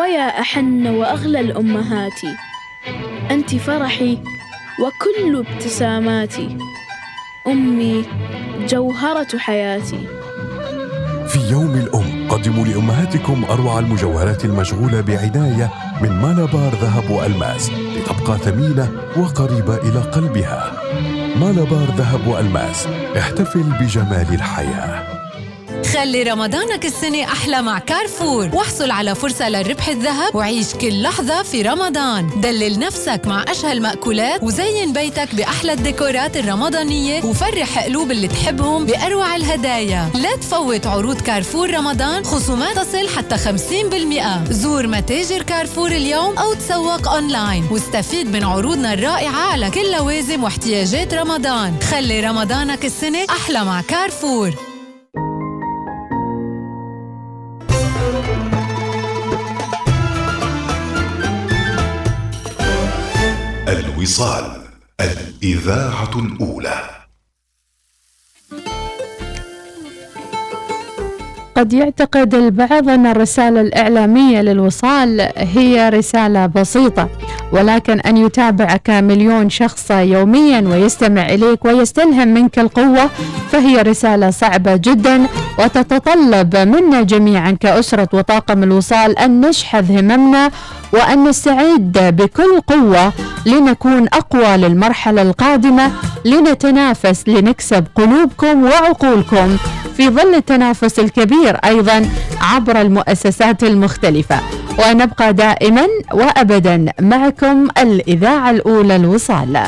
ويا أحن وأغلى الأمهات أنت فرحي وكل ابتساماتي. أمي جوهرة حياتي. في يوم الأم. قدموا لأمهاتكم أروع المجوهرات المشغولة بعناية من مالابار ذهب وألماس لتبقى ثمينة وقريبة إلى قلبها. مالابار ذهب وألماس احتفل بجمال الحياة. خلي رمضانك السنة أحلى مع كارفور. واحصل على فرصة للربح الذهب وعيش كل لحظة في رمضان. دلل نفسك مع أشهى المأكولات وزين بيتك بأحلى الديكورات الرمضانية وفرح قلوب اللي تحبهم بأروع الهدايا. لا تفوت عروض كارفور رمضان خصومات تصل حتى 50% زور متاجر كارفور اليوم أو تسوق أونلاين. واستفيد من عروضنا الرائعة على كل لوازم واحتياجات رمضان. خلي رمضانك السنة أحلى مع كارفور. الوصال الإذاعة الأولى. قد يعتقد البعض أن الرسالة الإعلامية للوصال هي رسالة بسيطة. ولكن أن يتابعك مليون شخص يوميا ويستمع إليك ويستلهم منك القوة فهي رسالة صعبة جدا وتتطلب منا جميعا كأسرة وطاقم الوصال أن نشحذ هممنا وأن نستعد بكل قوة لنكون أقوى للمرحلة القادمة لنتنافس لنكسب قلوبكم وعقولكم في ظل التنافس الكبير أيضا عبر المؤسسات المختلفة. ونبقى دائما وأبدا معكم الإذاعة الأولى الوصال.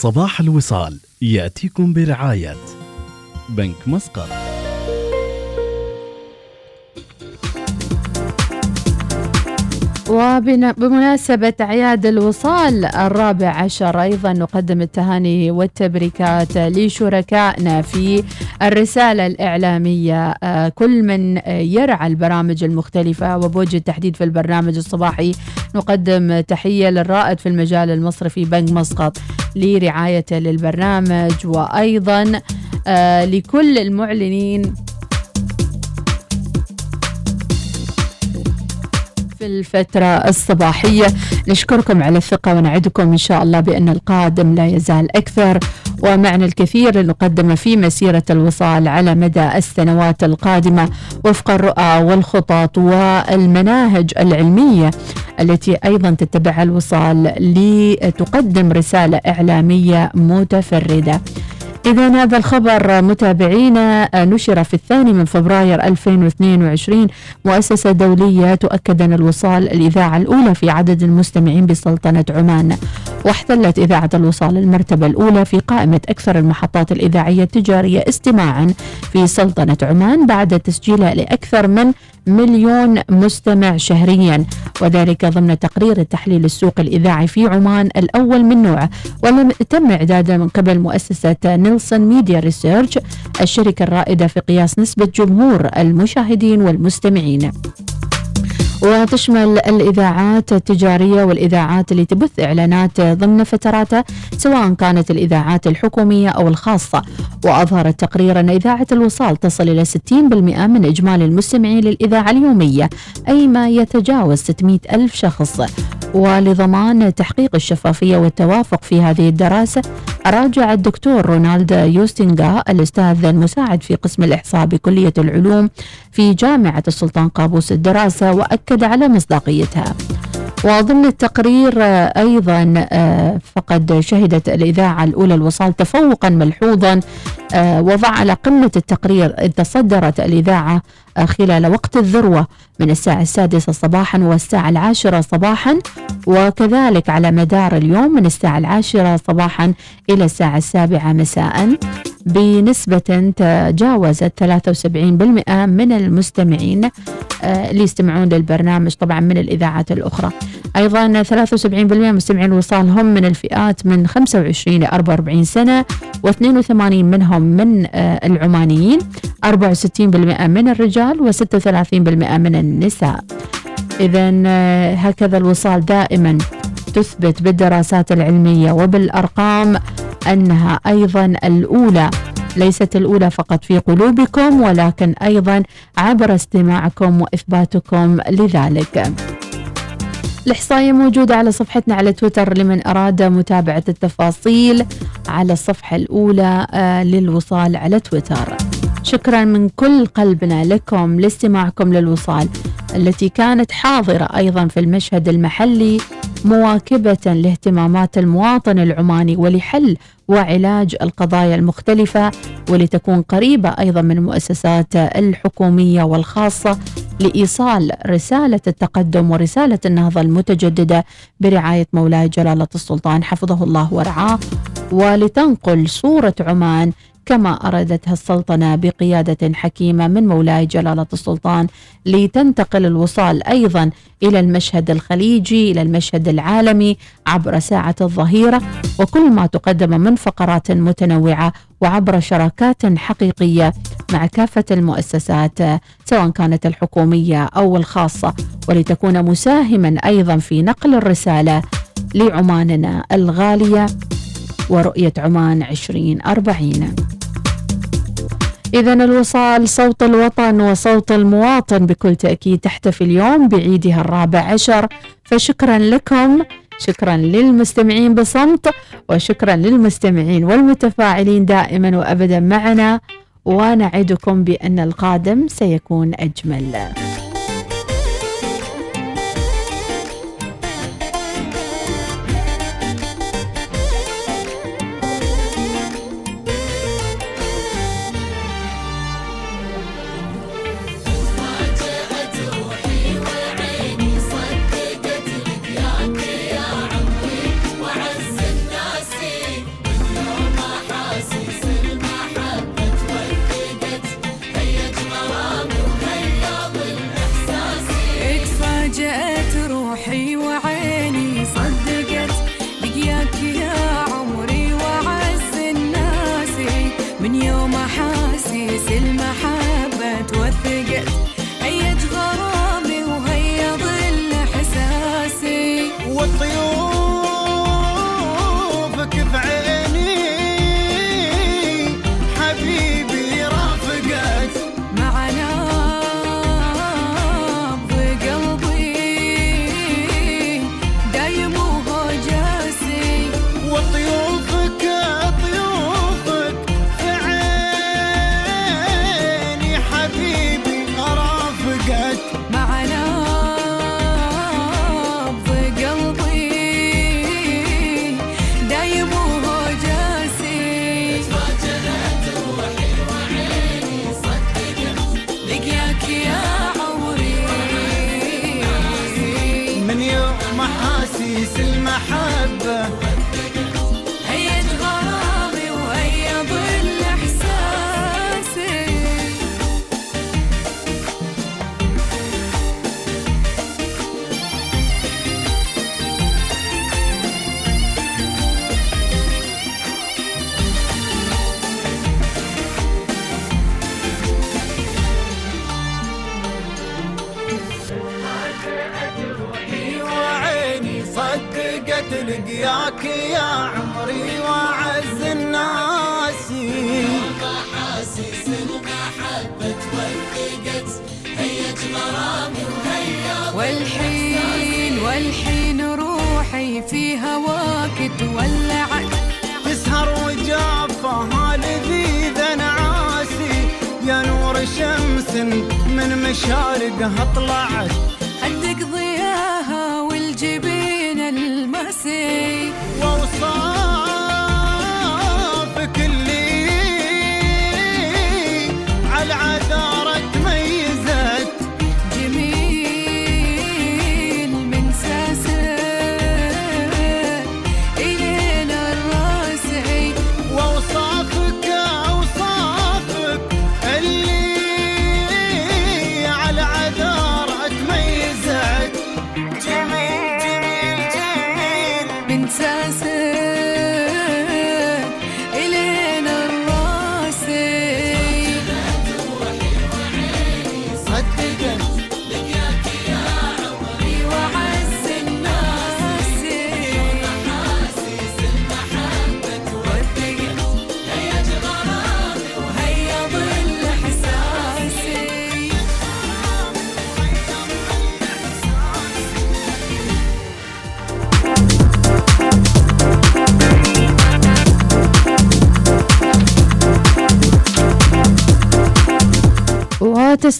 صباح الوصال يأتيكم برعاية بنك مسقط. وبمناسبة أعياد الوصال الرابع عشر أيضا نقدم التهاني والتبريكات لشركائنا في الرسالة الإعلامية. آه، كل من يرعى البرامج المختلفة وبوجه التحديد في البرنامج الصباحي نقدم تحية للرائد في المجال المصرفي بنك مسقط لرعايته للبرنامج. وأيضا آه، لكل المعلنين في الفترة الصباحية. نشكركم على الثقة ونعدكم إن شاء الله بأن القادم لا يزال أكثر. ومعنا الكثير لنقدمه في مسيرة الوصال على مدى السنوات القادمة وفق الرؤى والخطط والمناهج العلمية التي أيضا تتبعها الوصال لتقدم رسالة إعلامية متفردة. إذا هذا الخبر متابعينا نشر في الثاني من فبراير 2022 مؤسسة دولية تؤكد أن الوصال الإذاعة الأولى في عدد المستمعين بسلطنة عمان. واحتلت إذاعة الوصال المرتبة الأولى في قائمة أكثر المحطات الإذاعية التجارية استماعا في سلطنة عمان بعد تسجيلها لأكثر من مليون مستمع شهريا وذلك ضمن تقرير التحليل السوق الإذاعي في عمان الأول من نوعه واللي تم إعداده من قبل مؤسسة Nielsen Media Research الشركة الرائدة في قياس نسبة جمهور المشاهدين والمستمعين. وتشمل الإذاعات التجارية والإذاعات اللي تبث إعلانات ضمن فتراتها سواء كانت الإذاعات الحكومية أو الخاصة. وأظهر التقرير أن إذاعة الوصال تصل إلى 60% من إجمالي المستمعين للإذاعة اليومية أي ما يتجاوز 600 ألف شخص. ولضمان تحقيق الشفافية والتوافق في هذه الدراسة راجع الدكتور رونالد يوستنغا الأستاذ المساعد في قسم الإحصاء بكلية العلوم في جامعة السلطان قابوس الدراسة وأكد على مصداقيتها. وضمن التقرير آه، أيضا آه، فقد شهدت الإذاعة الأولى الوصال تفوقا ملحوظا آه، وضع على قمة التقرير إذ تصدرت الإذاعة آه، خلال وقت الذروة من الساعة السادسة صباحا والساعة العاشرة صباحا وكذلك على مدار اليوم من الساعة العاشرة صباحا إلى الساعة السابعة مساء بنسبة تجاوزت 73% من المستمعين آه، اللي يستمعون للبرنامج طبعا من الإذاعات الأخرى. أيضا 73% من مستمعين الوصال هم من الفئات من 25 ل 44 سنة و82 منهم من آه، العمانيين 64% من الرجال. و36% من النساء. إذا هكذا الوصال دائما تثبت بالدراسات العلمية وبالأرقام أنها أيضا الأولى ليست الأولى فقط في قلوبكم ولكن أيضا عبر استماعكم وإثباتكم لذلك. الإحصائية موجودة على صفحتنا على تويتر لمن أراد متابعة التفاصيل على الصفحة الأولى آه، للوصال على تويتر. شكرا من كل قلبنا لكم لاستماعكم للوصال التي كانت حاضرة أيضا في المشهد المحلي مواكبة لاهتمامات المواطن العماني ولحل وعلاج القضايا المختلفة ولتكون قريبة أيضا من المؤسسات الحكومية والخاصة لإيصال رسالة التقدم ورسالة النهضة المتجددة برعاية مولاي جلالة السلطان حفظه الله ورعاه ولتنقل صورة عمان كما أرادتها السلطنة بقيادة حكيمة من مولاي جلالة السلطان لتنتقل الوصال أيضا إلى المشهد الخليجي إلى المشهد العالمي عبر ساعة الظهيرة وكل ما تقدم من فقرات متنوعة وعبر شراكات حقيقية مع كافة المؤسسات سواء كانت الحكومية أو الخاصة. ولتكون مساهما أيضا في نقل الرسالة لعماننا الغالية ورؤية عمان 2040 إذا الوصال صوت الوطن وصوت المواطن بكل تأكيد تحتفي اليوم بعيدها الرابع عشر. فشكرا لكم شكرا للمستمعين بصمت وشكرا للمستمعين والمتفاعلين دائما وأبدا معنا. ونعدكم بأن القادم سيكون أجمل.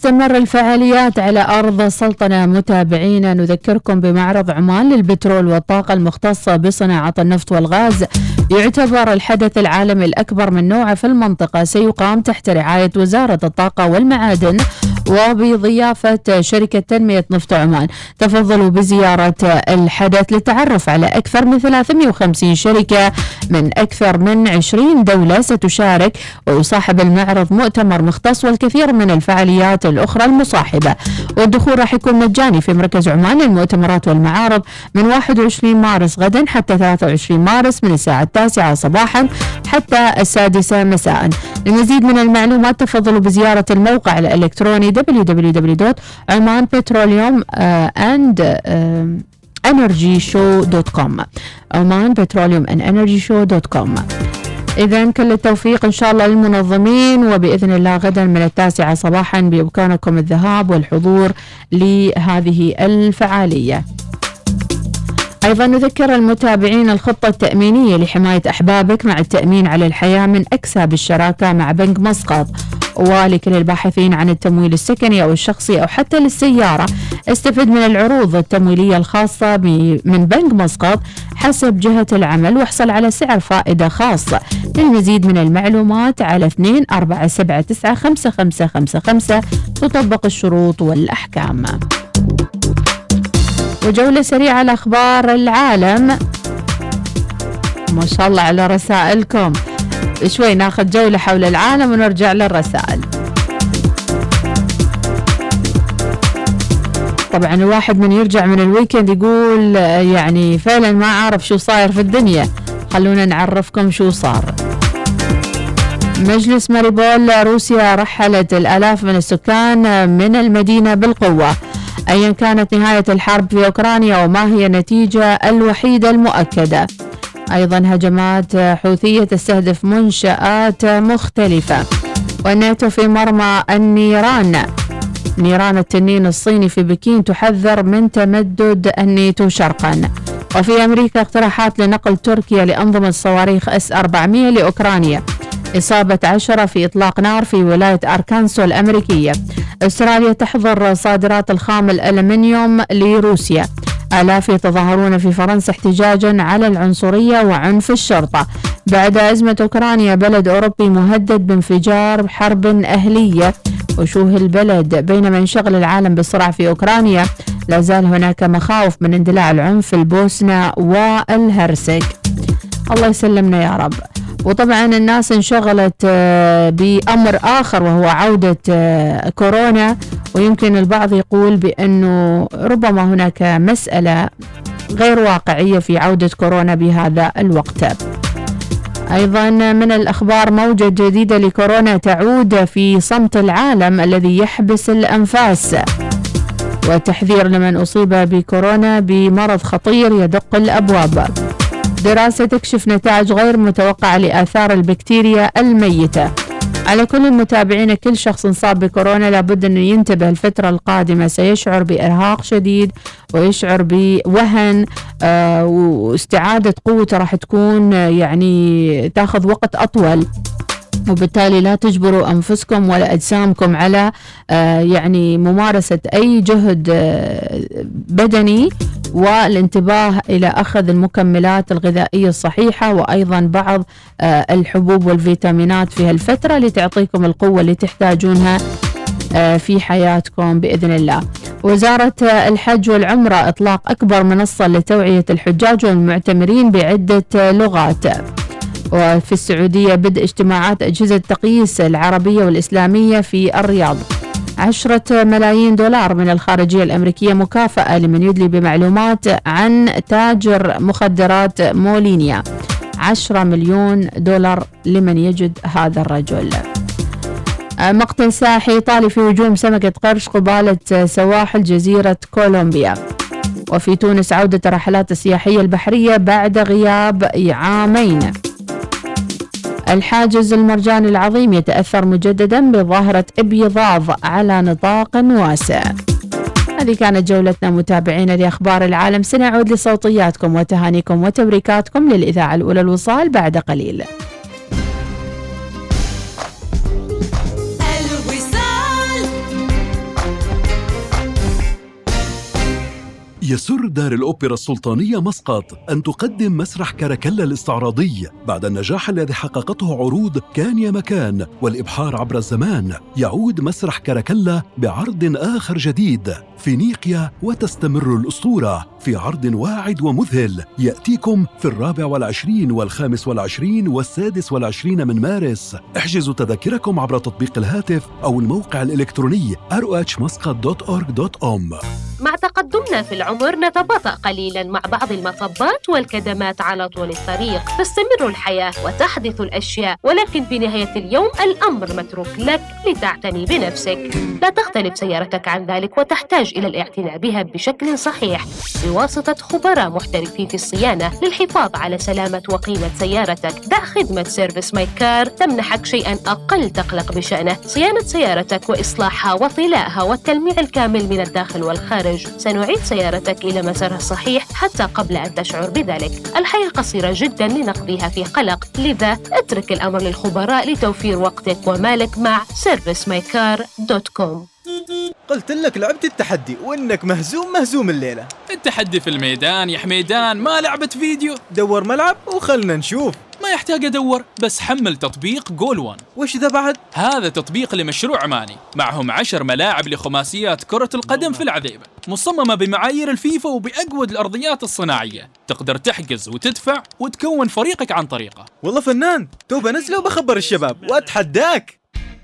وتستمر الفعاليات على أرض السلطنة. متابعينا نذكركم بمعرض عمان للبترول والطاقة المختصة بصناعة النفط والغاز. يعتبر الحدث العالمي الأكبر من نوعه في المنطقة. سيقام تحت رعاية وزارة الطاقة والمعادن. وبضيافة شركة تنمية نفط عمان. تفضلوا بزيارة الحدث للتعرف على أكثر من 350 شركة من أكثر من 20 دولة ستشارك ويصاحب المعرض مؤتمر مختص والكثير من الفعاليات الأخرى المصاحبة. والدخول راح يكون مجاني في مركز عمان. للمؤتمرات والمعارض من 21 مارس غدا حتى 23 مارس من الساعة التاسعة صباحا حتى السادسة مساء. لمزيد من المعلومات تفضلوا بزيارة الموقع الإلكتروني www.omanpetroleum and energyshow.com عمان بتروليوم and energy show.com إذا كل التوفيق إن شاء الله للمنظمين وبإذن الله غدا من التاسعة صباحا بإمكانكم الذهاب والحضور لهذه الفعالية. أيضا نذكر المتابعين الخطة التأمينية لحماية أحبابك مع التأمين على الحياة من أكساب الشراكة مع بنك مسقط. ولكل الباحثين عن التمويل السكني أو الشخصي أو حتى للسيارة. استفد من العروض التمويلية الخاصة من بنك مسقط حسب جهة العمل واحصل على سعر فائدة خاص للمزيد من المعلومات على 2 4 7 9 5 5 5 5 تطبق الشروط والأحكام. وجولة سريعة على أخبار العالم. ما شاء الله على رسائلكم. شوي ناخذ جولة حول العالم ونرجع للرسائل. طبعا الواحد من يرجع من ال weekend يقول يعني فعلا ما عارف شو صاير في الدنيا. خلونا نعرفكم شو صار. مجلس ماريبول روسيا رحلت الآلاف من السكان من المدينة بالقوة. أيا كانت نهاية الحرب في أوكرانيا وما هي النتيجة الوحيدة المؤكدة. أيضا هجمات حوثية تستهدف منشآت مختلفة. والناتو في مرمى النيران. نيران التنين الصيني في بكين تحذر من تمدد الناتو شرقا. وفي أمريكا اقتراحات لنقل تركيا لأنظمة صواريخ إس 400 لأوكرانيا. إصابة عشرة في إطلاق نار في ولاية أركانسو الأمريكية. أستراليا تحظر صادرات الخام الألمنيوم لروسيا. آلاف يتظاهرون في فرنسا احتجاجا على العنصرية وعنف الشرطة. بعد أزمة أوكرانيا بلد أوروبي مهدد بانفجار حرب أهلية. وشوه البلد بينما انشغل العالم بالصراع في أوكرانيا. لا زال هناك مخاوف من اندلاع العنف في البوسنة والهرسك الله يسلمنا يا رب. وطبعا الناس انشغلت آه، بأمر آخر وهو عودة آه، كورونا. ويمكن البعض يقول بأنه ربما هناك مسألة غير واقعية في عودة كورونا بهذا الوقت. أيضا من الأخبار موجة جديدة لكورونا تعود في صمت العالم الذي يحبس الأنفاس. وتحذير لمن أصيب بكورونا بمرض خطير يدق الأبواب. دراسة تكشف نتائج غير متوقعة لآثار البكتيريا الميتة. على كل المتابعين كل شخص انصاب بكورونا لابد انه ينتبه الفترة القادمة. سيشعر بإرهاق شديد ويشعر بوهن آه واستعادة قوته راح تكون آه، يعني تاخذ وقت أطول. وبالتالي لا تجبروا أنفسكم ولا أجسامكم على آه، يعني ممارسة أي جهد آه، بدني والانتباه إلى أخذ المكملات الغذائية الصحيحة وأيضا بعض آه، الحبوب والفيتامينات في هالفترة لتعطيكم القوة اللي تحتاجونها في حياتكم بإذن الله. وزارة الحج والعمرة إطلاق أكبر منصة لتوعية الحجاج والمعتمرين بعدة لغات. وفي السعودية بدء اجتماعات أجهزة تقييس العربية والإسلامية في الرياض. عشرة ملايين دولار من الخارجية الأمريكية مكافأة لمن يدلي بمعلومات عن تاجر مخدرات مولينيا. عشرة مليون دولار لمن يجد هذا الرجل. مقتل ساحي إيطالي في هجوم سمكة قرش قبالة سواحل جزيرة كولومبيا. وفي تونس عودة الرحلات السياحية البحرية بعد غياب عامين. الحاجز المرجاني العظيم يتأثر مجددا بظاهرة إبيضاض على نطاق واسع. هذه كانت جولتنا. متابعينا لأخبار العالم سنعود لصوتياتكم وتهانيكم وتبريكاتكم للإذاعة الأولى الوصال بعد قليل. يسر دار الأوبرا السلطانية مسقط أن تقدم مسرح كركلا الاستعراضي بعد النجاح الذي حققته عروض كان يا مكان والإبحار عبر الزمان. يعود مسرح كركلا بعرض آخر جديد فينيقيا وتستمر الأسطورة. في عرض واعد ومذهل يأتيكم في الرابع والعشرين والخامس والعشرين والسادس والعشرين من مارس. احجزوا تذاكركم عبر تطبيق الهاتف أو الموقع الإلكتروني rohmuscat.org.om مع تقدمنا في العمر نتباطأ قليلا مع بعض المطبات والكدمات على طول الطريق. تستمر الحياة وتحدث الأشياء ولكن في نهاية اليوم الأمر متروك لك لتعتني بنفسك. لا تختلف سيارتك عن ذلك وتحتاج إلى الاعتناء بها بشكل صحيح. بواسطة خبراء محترفين في الصيانة للحفاظ على سلامة وقيمة سيارتك. دع خدمة Service My Car تمنحك شيئا أقل تقلق بشأنه. صيانة سيارتك وإصلاحها وطلائها والتلميع الكامل من الداخل والخارج. سنعيد سيارتك إلى مسارها الصحيح حتى قبل أن تشعر بذلك. الحياة قصيرة جدا لنقضيها في قلق. لذا اترك الأمر للخبراء لتوفير وقتك ومالك مع servicemycar.com قلت لك لعبت التحدي وانك مهزوم مهزوم الليلة. التحدي في الميدان يا حميدان ما لعبة فيديو. دور ملعب وخلنا نشوف. ما يحتاج أدور بس حمل تطبيق Goal One وش ذا بعد؟ هذا تطبيق لمشروع عماني معهم عشر ملاعب لخماسيات كرة القدم في العذيبة. مصممة بمعايير الفيفا وبأجود الأرضيات الصناعية. تقدر تحجز وتدفع وتكون فريقك عن طريقه. والله فنان تو بنزله وبخبر الشباب وأتحداك.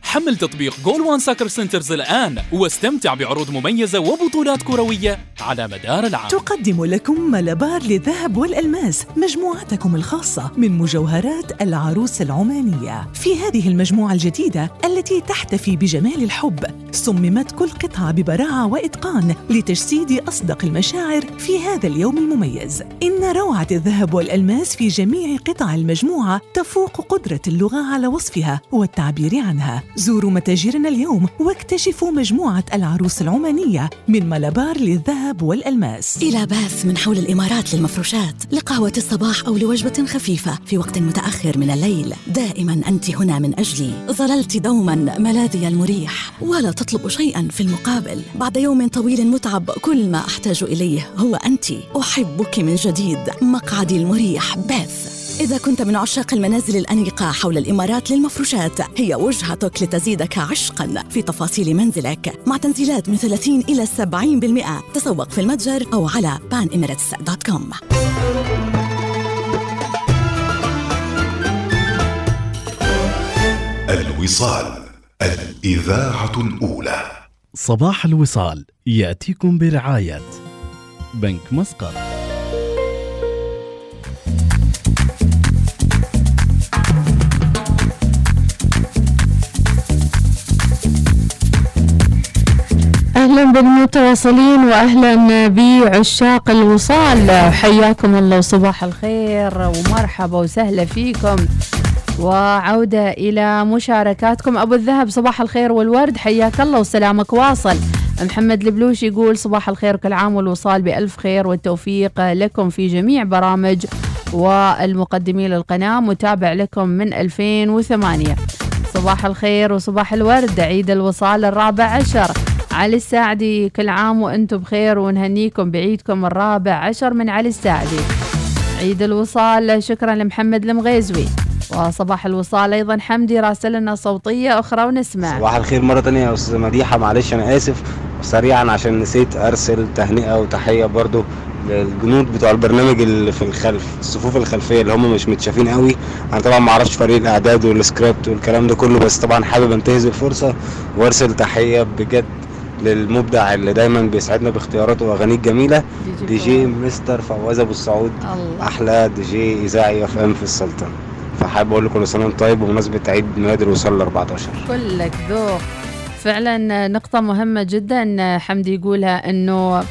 حمل تطبيق Goal One Soccer Centers الآن واستمتع بعروض مميزة وبطولات كروية على مدار العام. تقدم لكم ملابار للذهب والألماس مجموعتكم الخاصة من مجوهرات العروس العمانية. في هذه المجموعة الجديدة التي تحتفي بجمال الحب صممت كل قطعة ببراعة وإتقان لتجسيد أصدق المشاعر في هذا اليوم المميز. إن روعة الذهب والألماس في جميع قطع المجموعة تفوق قدرة اللغة على وصفها والتعبير عنها. زوروا متاجرنا اليوم واكتشفوا مجموعة العروس العمانية من ملابار للذهب والألماس. إلى باث من حول الإمارات للمفروشات لقهوة الصباح أو لوجبة خفيفة في وقت متأخر من الليل. دائما أنت هنا من أجلي. ظللت دوما ملاذي المريح ولا تطلب شيئا في المقابل. بعد يوم طويل متعب كل ما أحتاج إليه هو أنت. أحبك من جديد مقعدي المريح باث إذا كنت من عشاق المنازل الأنيقة حول الإمارات للمفروشات هي وجهتك لتزيدك عشقا في تفاصيل منزلك. مع تنزيلات من 30 إلى 70% تسوق في المتجر أو على panemirates.com الوصال الإذاعة الأولى. صباح الوصال يأتيكم برعاية بنك مسقط. أهلا بالمتواصلين واهلا بعشاق الوصال. حياكم الله وصباح الخير ومرحبا وسهلا فيكم. وعودة إلى مشاركاتكم. أبو الذهب صباح الخير والورد. حياك الله وسلامك. واصل. محمد البلوش يقول صباح الخير كل عام والوصال بألف خير والتوفيق لكم في جميع برامج والمقدمين للقناة. متابع لكم من 2008 صباح الخير وصباح الورد. عيد الوصال الرابع عشر. علي الساعدي كل عام وأنتم بخير ونهنيكم بعيدكم الرابع عشر من علي الساعدي. عيد الوصال شكرا لمحمد المغيزوي. وصباح الوصال أيضا حمدي راسل لنا صوتية أخرى ونسمع. صباح الخير مرة تانية يا أستاذة مديحة معلش أنا آسف. سريعا عشان نسيت أرسل تهنئة وتحية برضو للجنود بتوع البرنامج اللي في الخلف الصفوف الخلفية اللي هم مش متشافين قوي. أنا طبعا ما أعرفش فريق الإعداد والسكريبت والكلام ده كله بس طبعا حابب أنتهز الفرصة وأرسل تحية بجد. للمبدع اللي دايما بيسعدنا باختياراته وأغانيه الجميلة دي جي مستر فواز أبو السعود الله. أحلى دي جي إذاعي FM في السلطنة. فحابب أقول لكم كل سنه وأنتم طيب بمناسبة عيد ميلاد الوصال ال 14 كلك ذوق. فعلا نقطة مهمة جدا حمدي يقولها إنه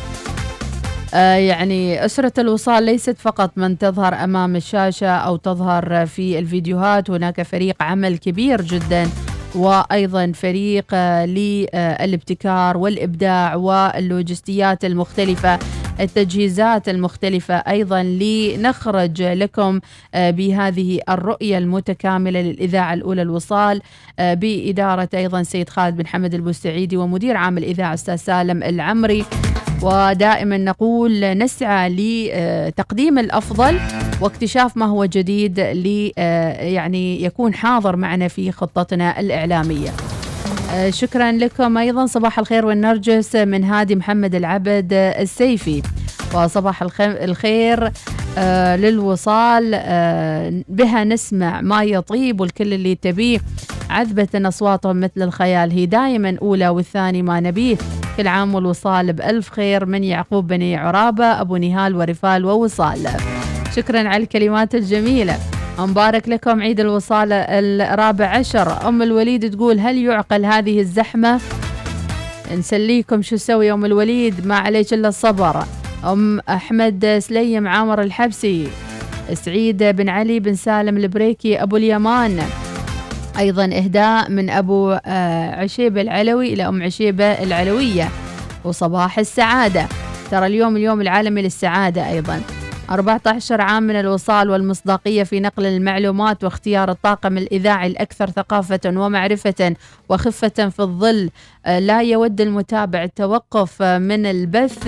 آه، يعني أسرة الوصال ليست فقط من تظهر أمام الشاشة أو تظهر في الفيديوهات هناك فريق عمل كبير جدا. وأيضا فريق آه، للابتكار والإبداع واللوجستيات المختلفة التجهيزات المختلفة أيضا لنخرج لكم آه، بهذه الرؤية المتكاملة للإذاعة الأولى الوصال آه، بإدارة أيضا سيد خالد بن حمد البوسعيدي ومدير عام الإذاعة أستاذ سالم العمري. ودائما نقول نسعى لتقديم الأفضل واكتشاف ما هو جديد ل يعني يكون حاضر معنا في خطتنا الإعلامية. آه، شكرا لكم أيضا. صباح الخير والنرجس من هادي محمد العبد السيفي. وصباح الخ- الخير آه، للوصال آه، بها نسمع ما يطيب والكل اللي تبيه. عذبة أصواتهم مثل الخيال. هي دائما أولى والثاني ما نبيه. كل عام والوصال بألف خير من يعقوب بني عرابة أبو نهال ورفال ووصال. شكرا على الكلمات الجميلة. مبارك لكم عيد الوصال الرابع عشر. أم الوليد تقول هل يعقل هذه الزحمة؟ نسليكم شو سوي يوم الوليد ما عليك إلا الصبر. أم أحمد سليم عامر الحبسي سعيد بن علي بن سالم البريكي أبو اليمان. أيضا إهداء من أبو آه، عشيبة العلوي إلى أم عشيبة العلوية وصباح السعادة. ترى اليوم اليوم العالمي للسعادة أيضا. 14 عام من الوصال والمصداقية في نقل المعلومات واختيار الطاقم الإذاعي الأكثر ثقافة ومعرفة وخفة في الظل. آه، لا يود المتابع التوقف آه، من البث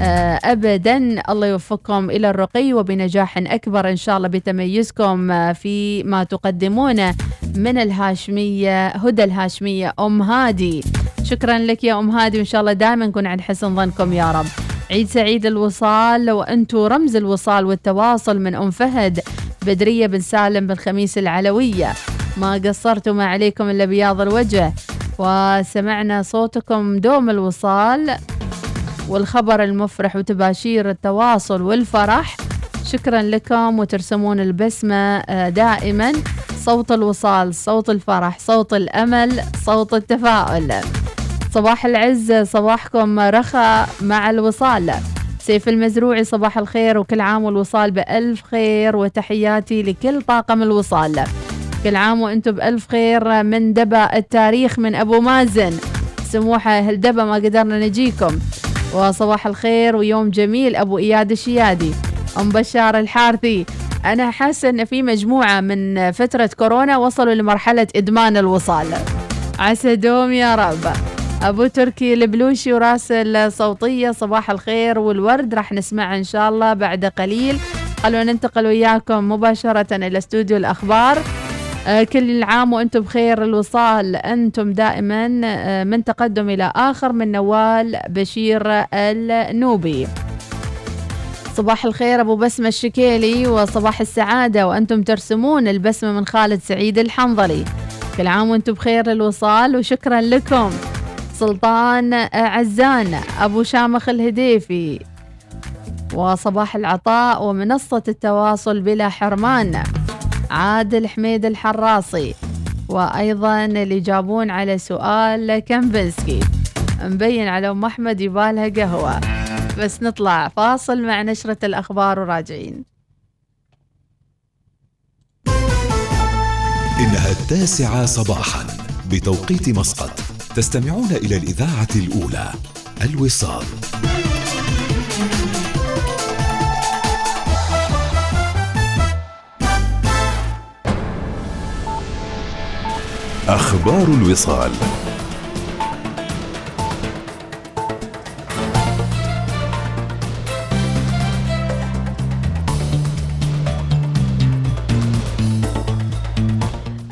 آه، ابدا. الله يوفقكم إلى الرقي وبنجاح أكبر إن شاء الله بتميزكم في ما تقدمونه من الهاشمية هدى الهاشمية أم هادي. شكرا لك يا أم هادي وإن شاء الله دائما نكون عند حسن ظنكم يا رب. عيد سعيد الوصال وأنتم رمز الوصال والتواصل من أم فهد بدرية بن سالم بن خميس العلوية. ما قصرتوا ما عليكم إلا بياض الوجه. وسمعنا صوتكم دوم الوصال والخبر المفرح وتباشير التواصل والفرح. شكرا لكم وترسمون البسمة آه، دائما. صوت الوصال صوت الفرح صوت الأمل صوت التفاؤل. صباح العز صباحكم رخاء مع الوصال. سيف المزروعي صباح الخير وكل عام والوصال بألف خير وتحياتي لكل طاقم الوصال. كل عام وأنتم بألف خير من دبا التاريخ من أبو مازن. سموحة هالدبا ما قدرنا نجيكم؟ وصباح الخير ويوم جميل أبو إياد الشيادي. أم بشار الحارثي. أنا حاسة أن في مجموعة من فترة كورونا وصلوا لمرحلة إدمان الوصال. عسى دوم يا رب. أبو تركي البلوشي وراسل صوتية صباح الخير والورد. راح نسمعها إن شاء الله بعد قليل. خلونا ننتقل وياكم مباشرة إلى استوديو الأخبار. آه، كل عام وأنتم بخير. الوصال أنتم دائما آه، من تقدم إلى آخر من نوال بشير النوبي. صباح الخير أبو بسمة الشكيلي وصباح السعادة وأنتم ترسمون البسمة من خالد سعيد الحنظلي. كل عام وأنتم بخير الوصال وشكرا لكم. سلطان عزان أبو شامخ الهديفي وصباح العطاء ومنصة التواصل بلا حرمان عادل حميد الحراصي وأيضا اللي يجابون على سؤال كمبنسكي مبين على أم أحمد يبالها قهوة. بس نطلع فاصل مع نشرة الأخبار وراجعين. إنها التاسعة صباحا بتوقيت مسقط. تستمعون إلى الإذاعة الأولى الوصال. أخبار الوصال.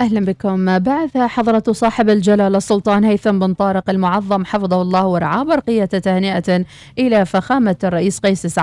أهلا بكم. بعث حضرة صاحب الجلالة السلطان هيثم بن طارق المعظم حفظه الله ورعاه برقية تهنئة إلى فخامة الرئيس قيس سعد.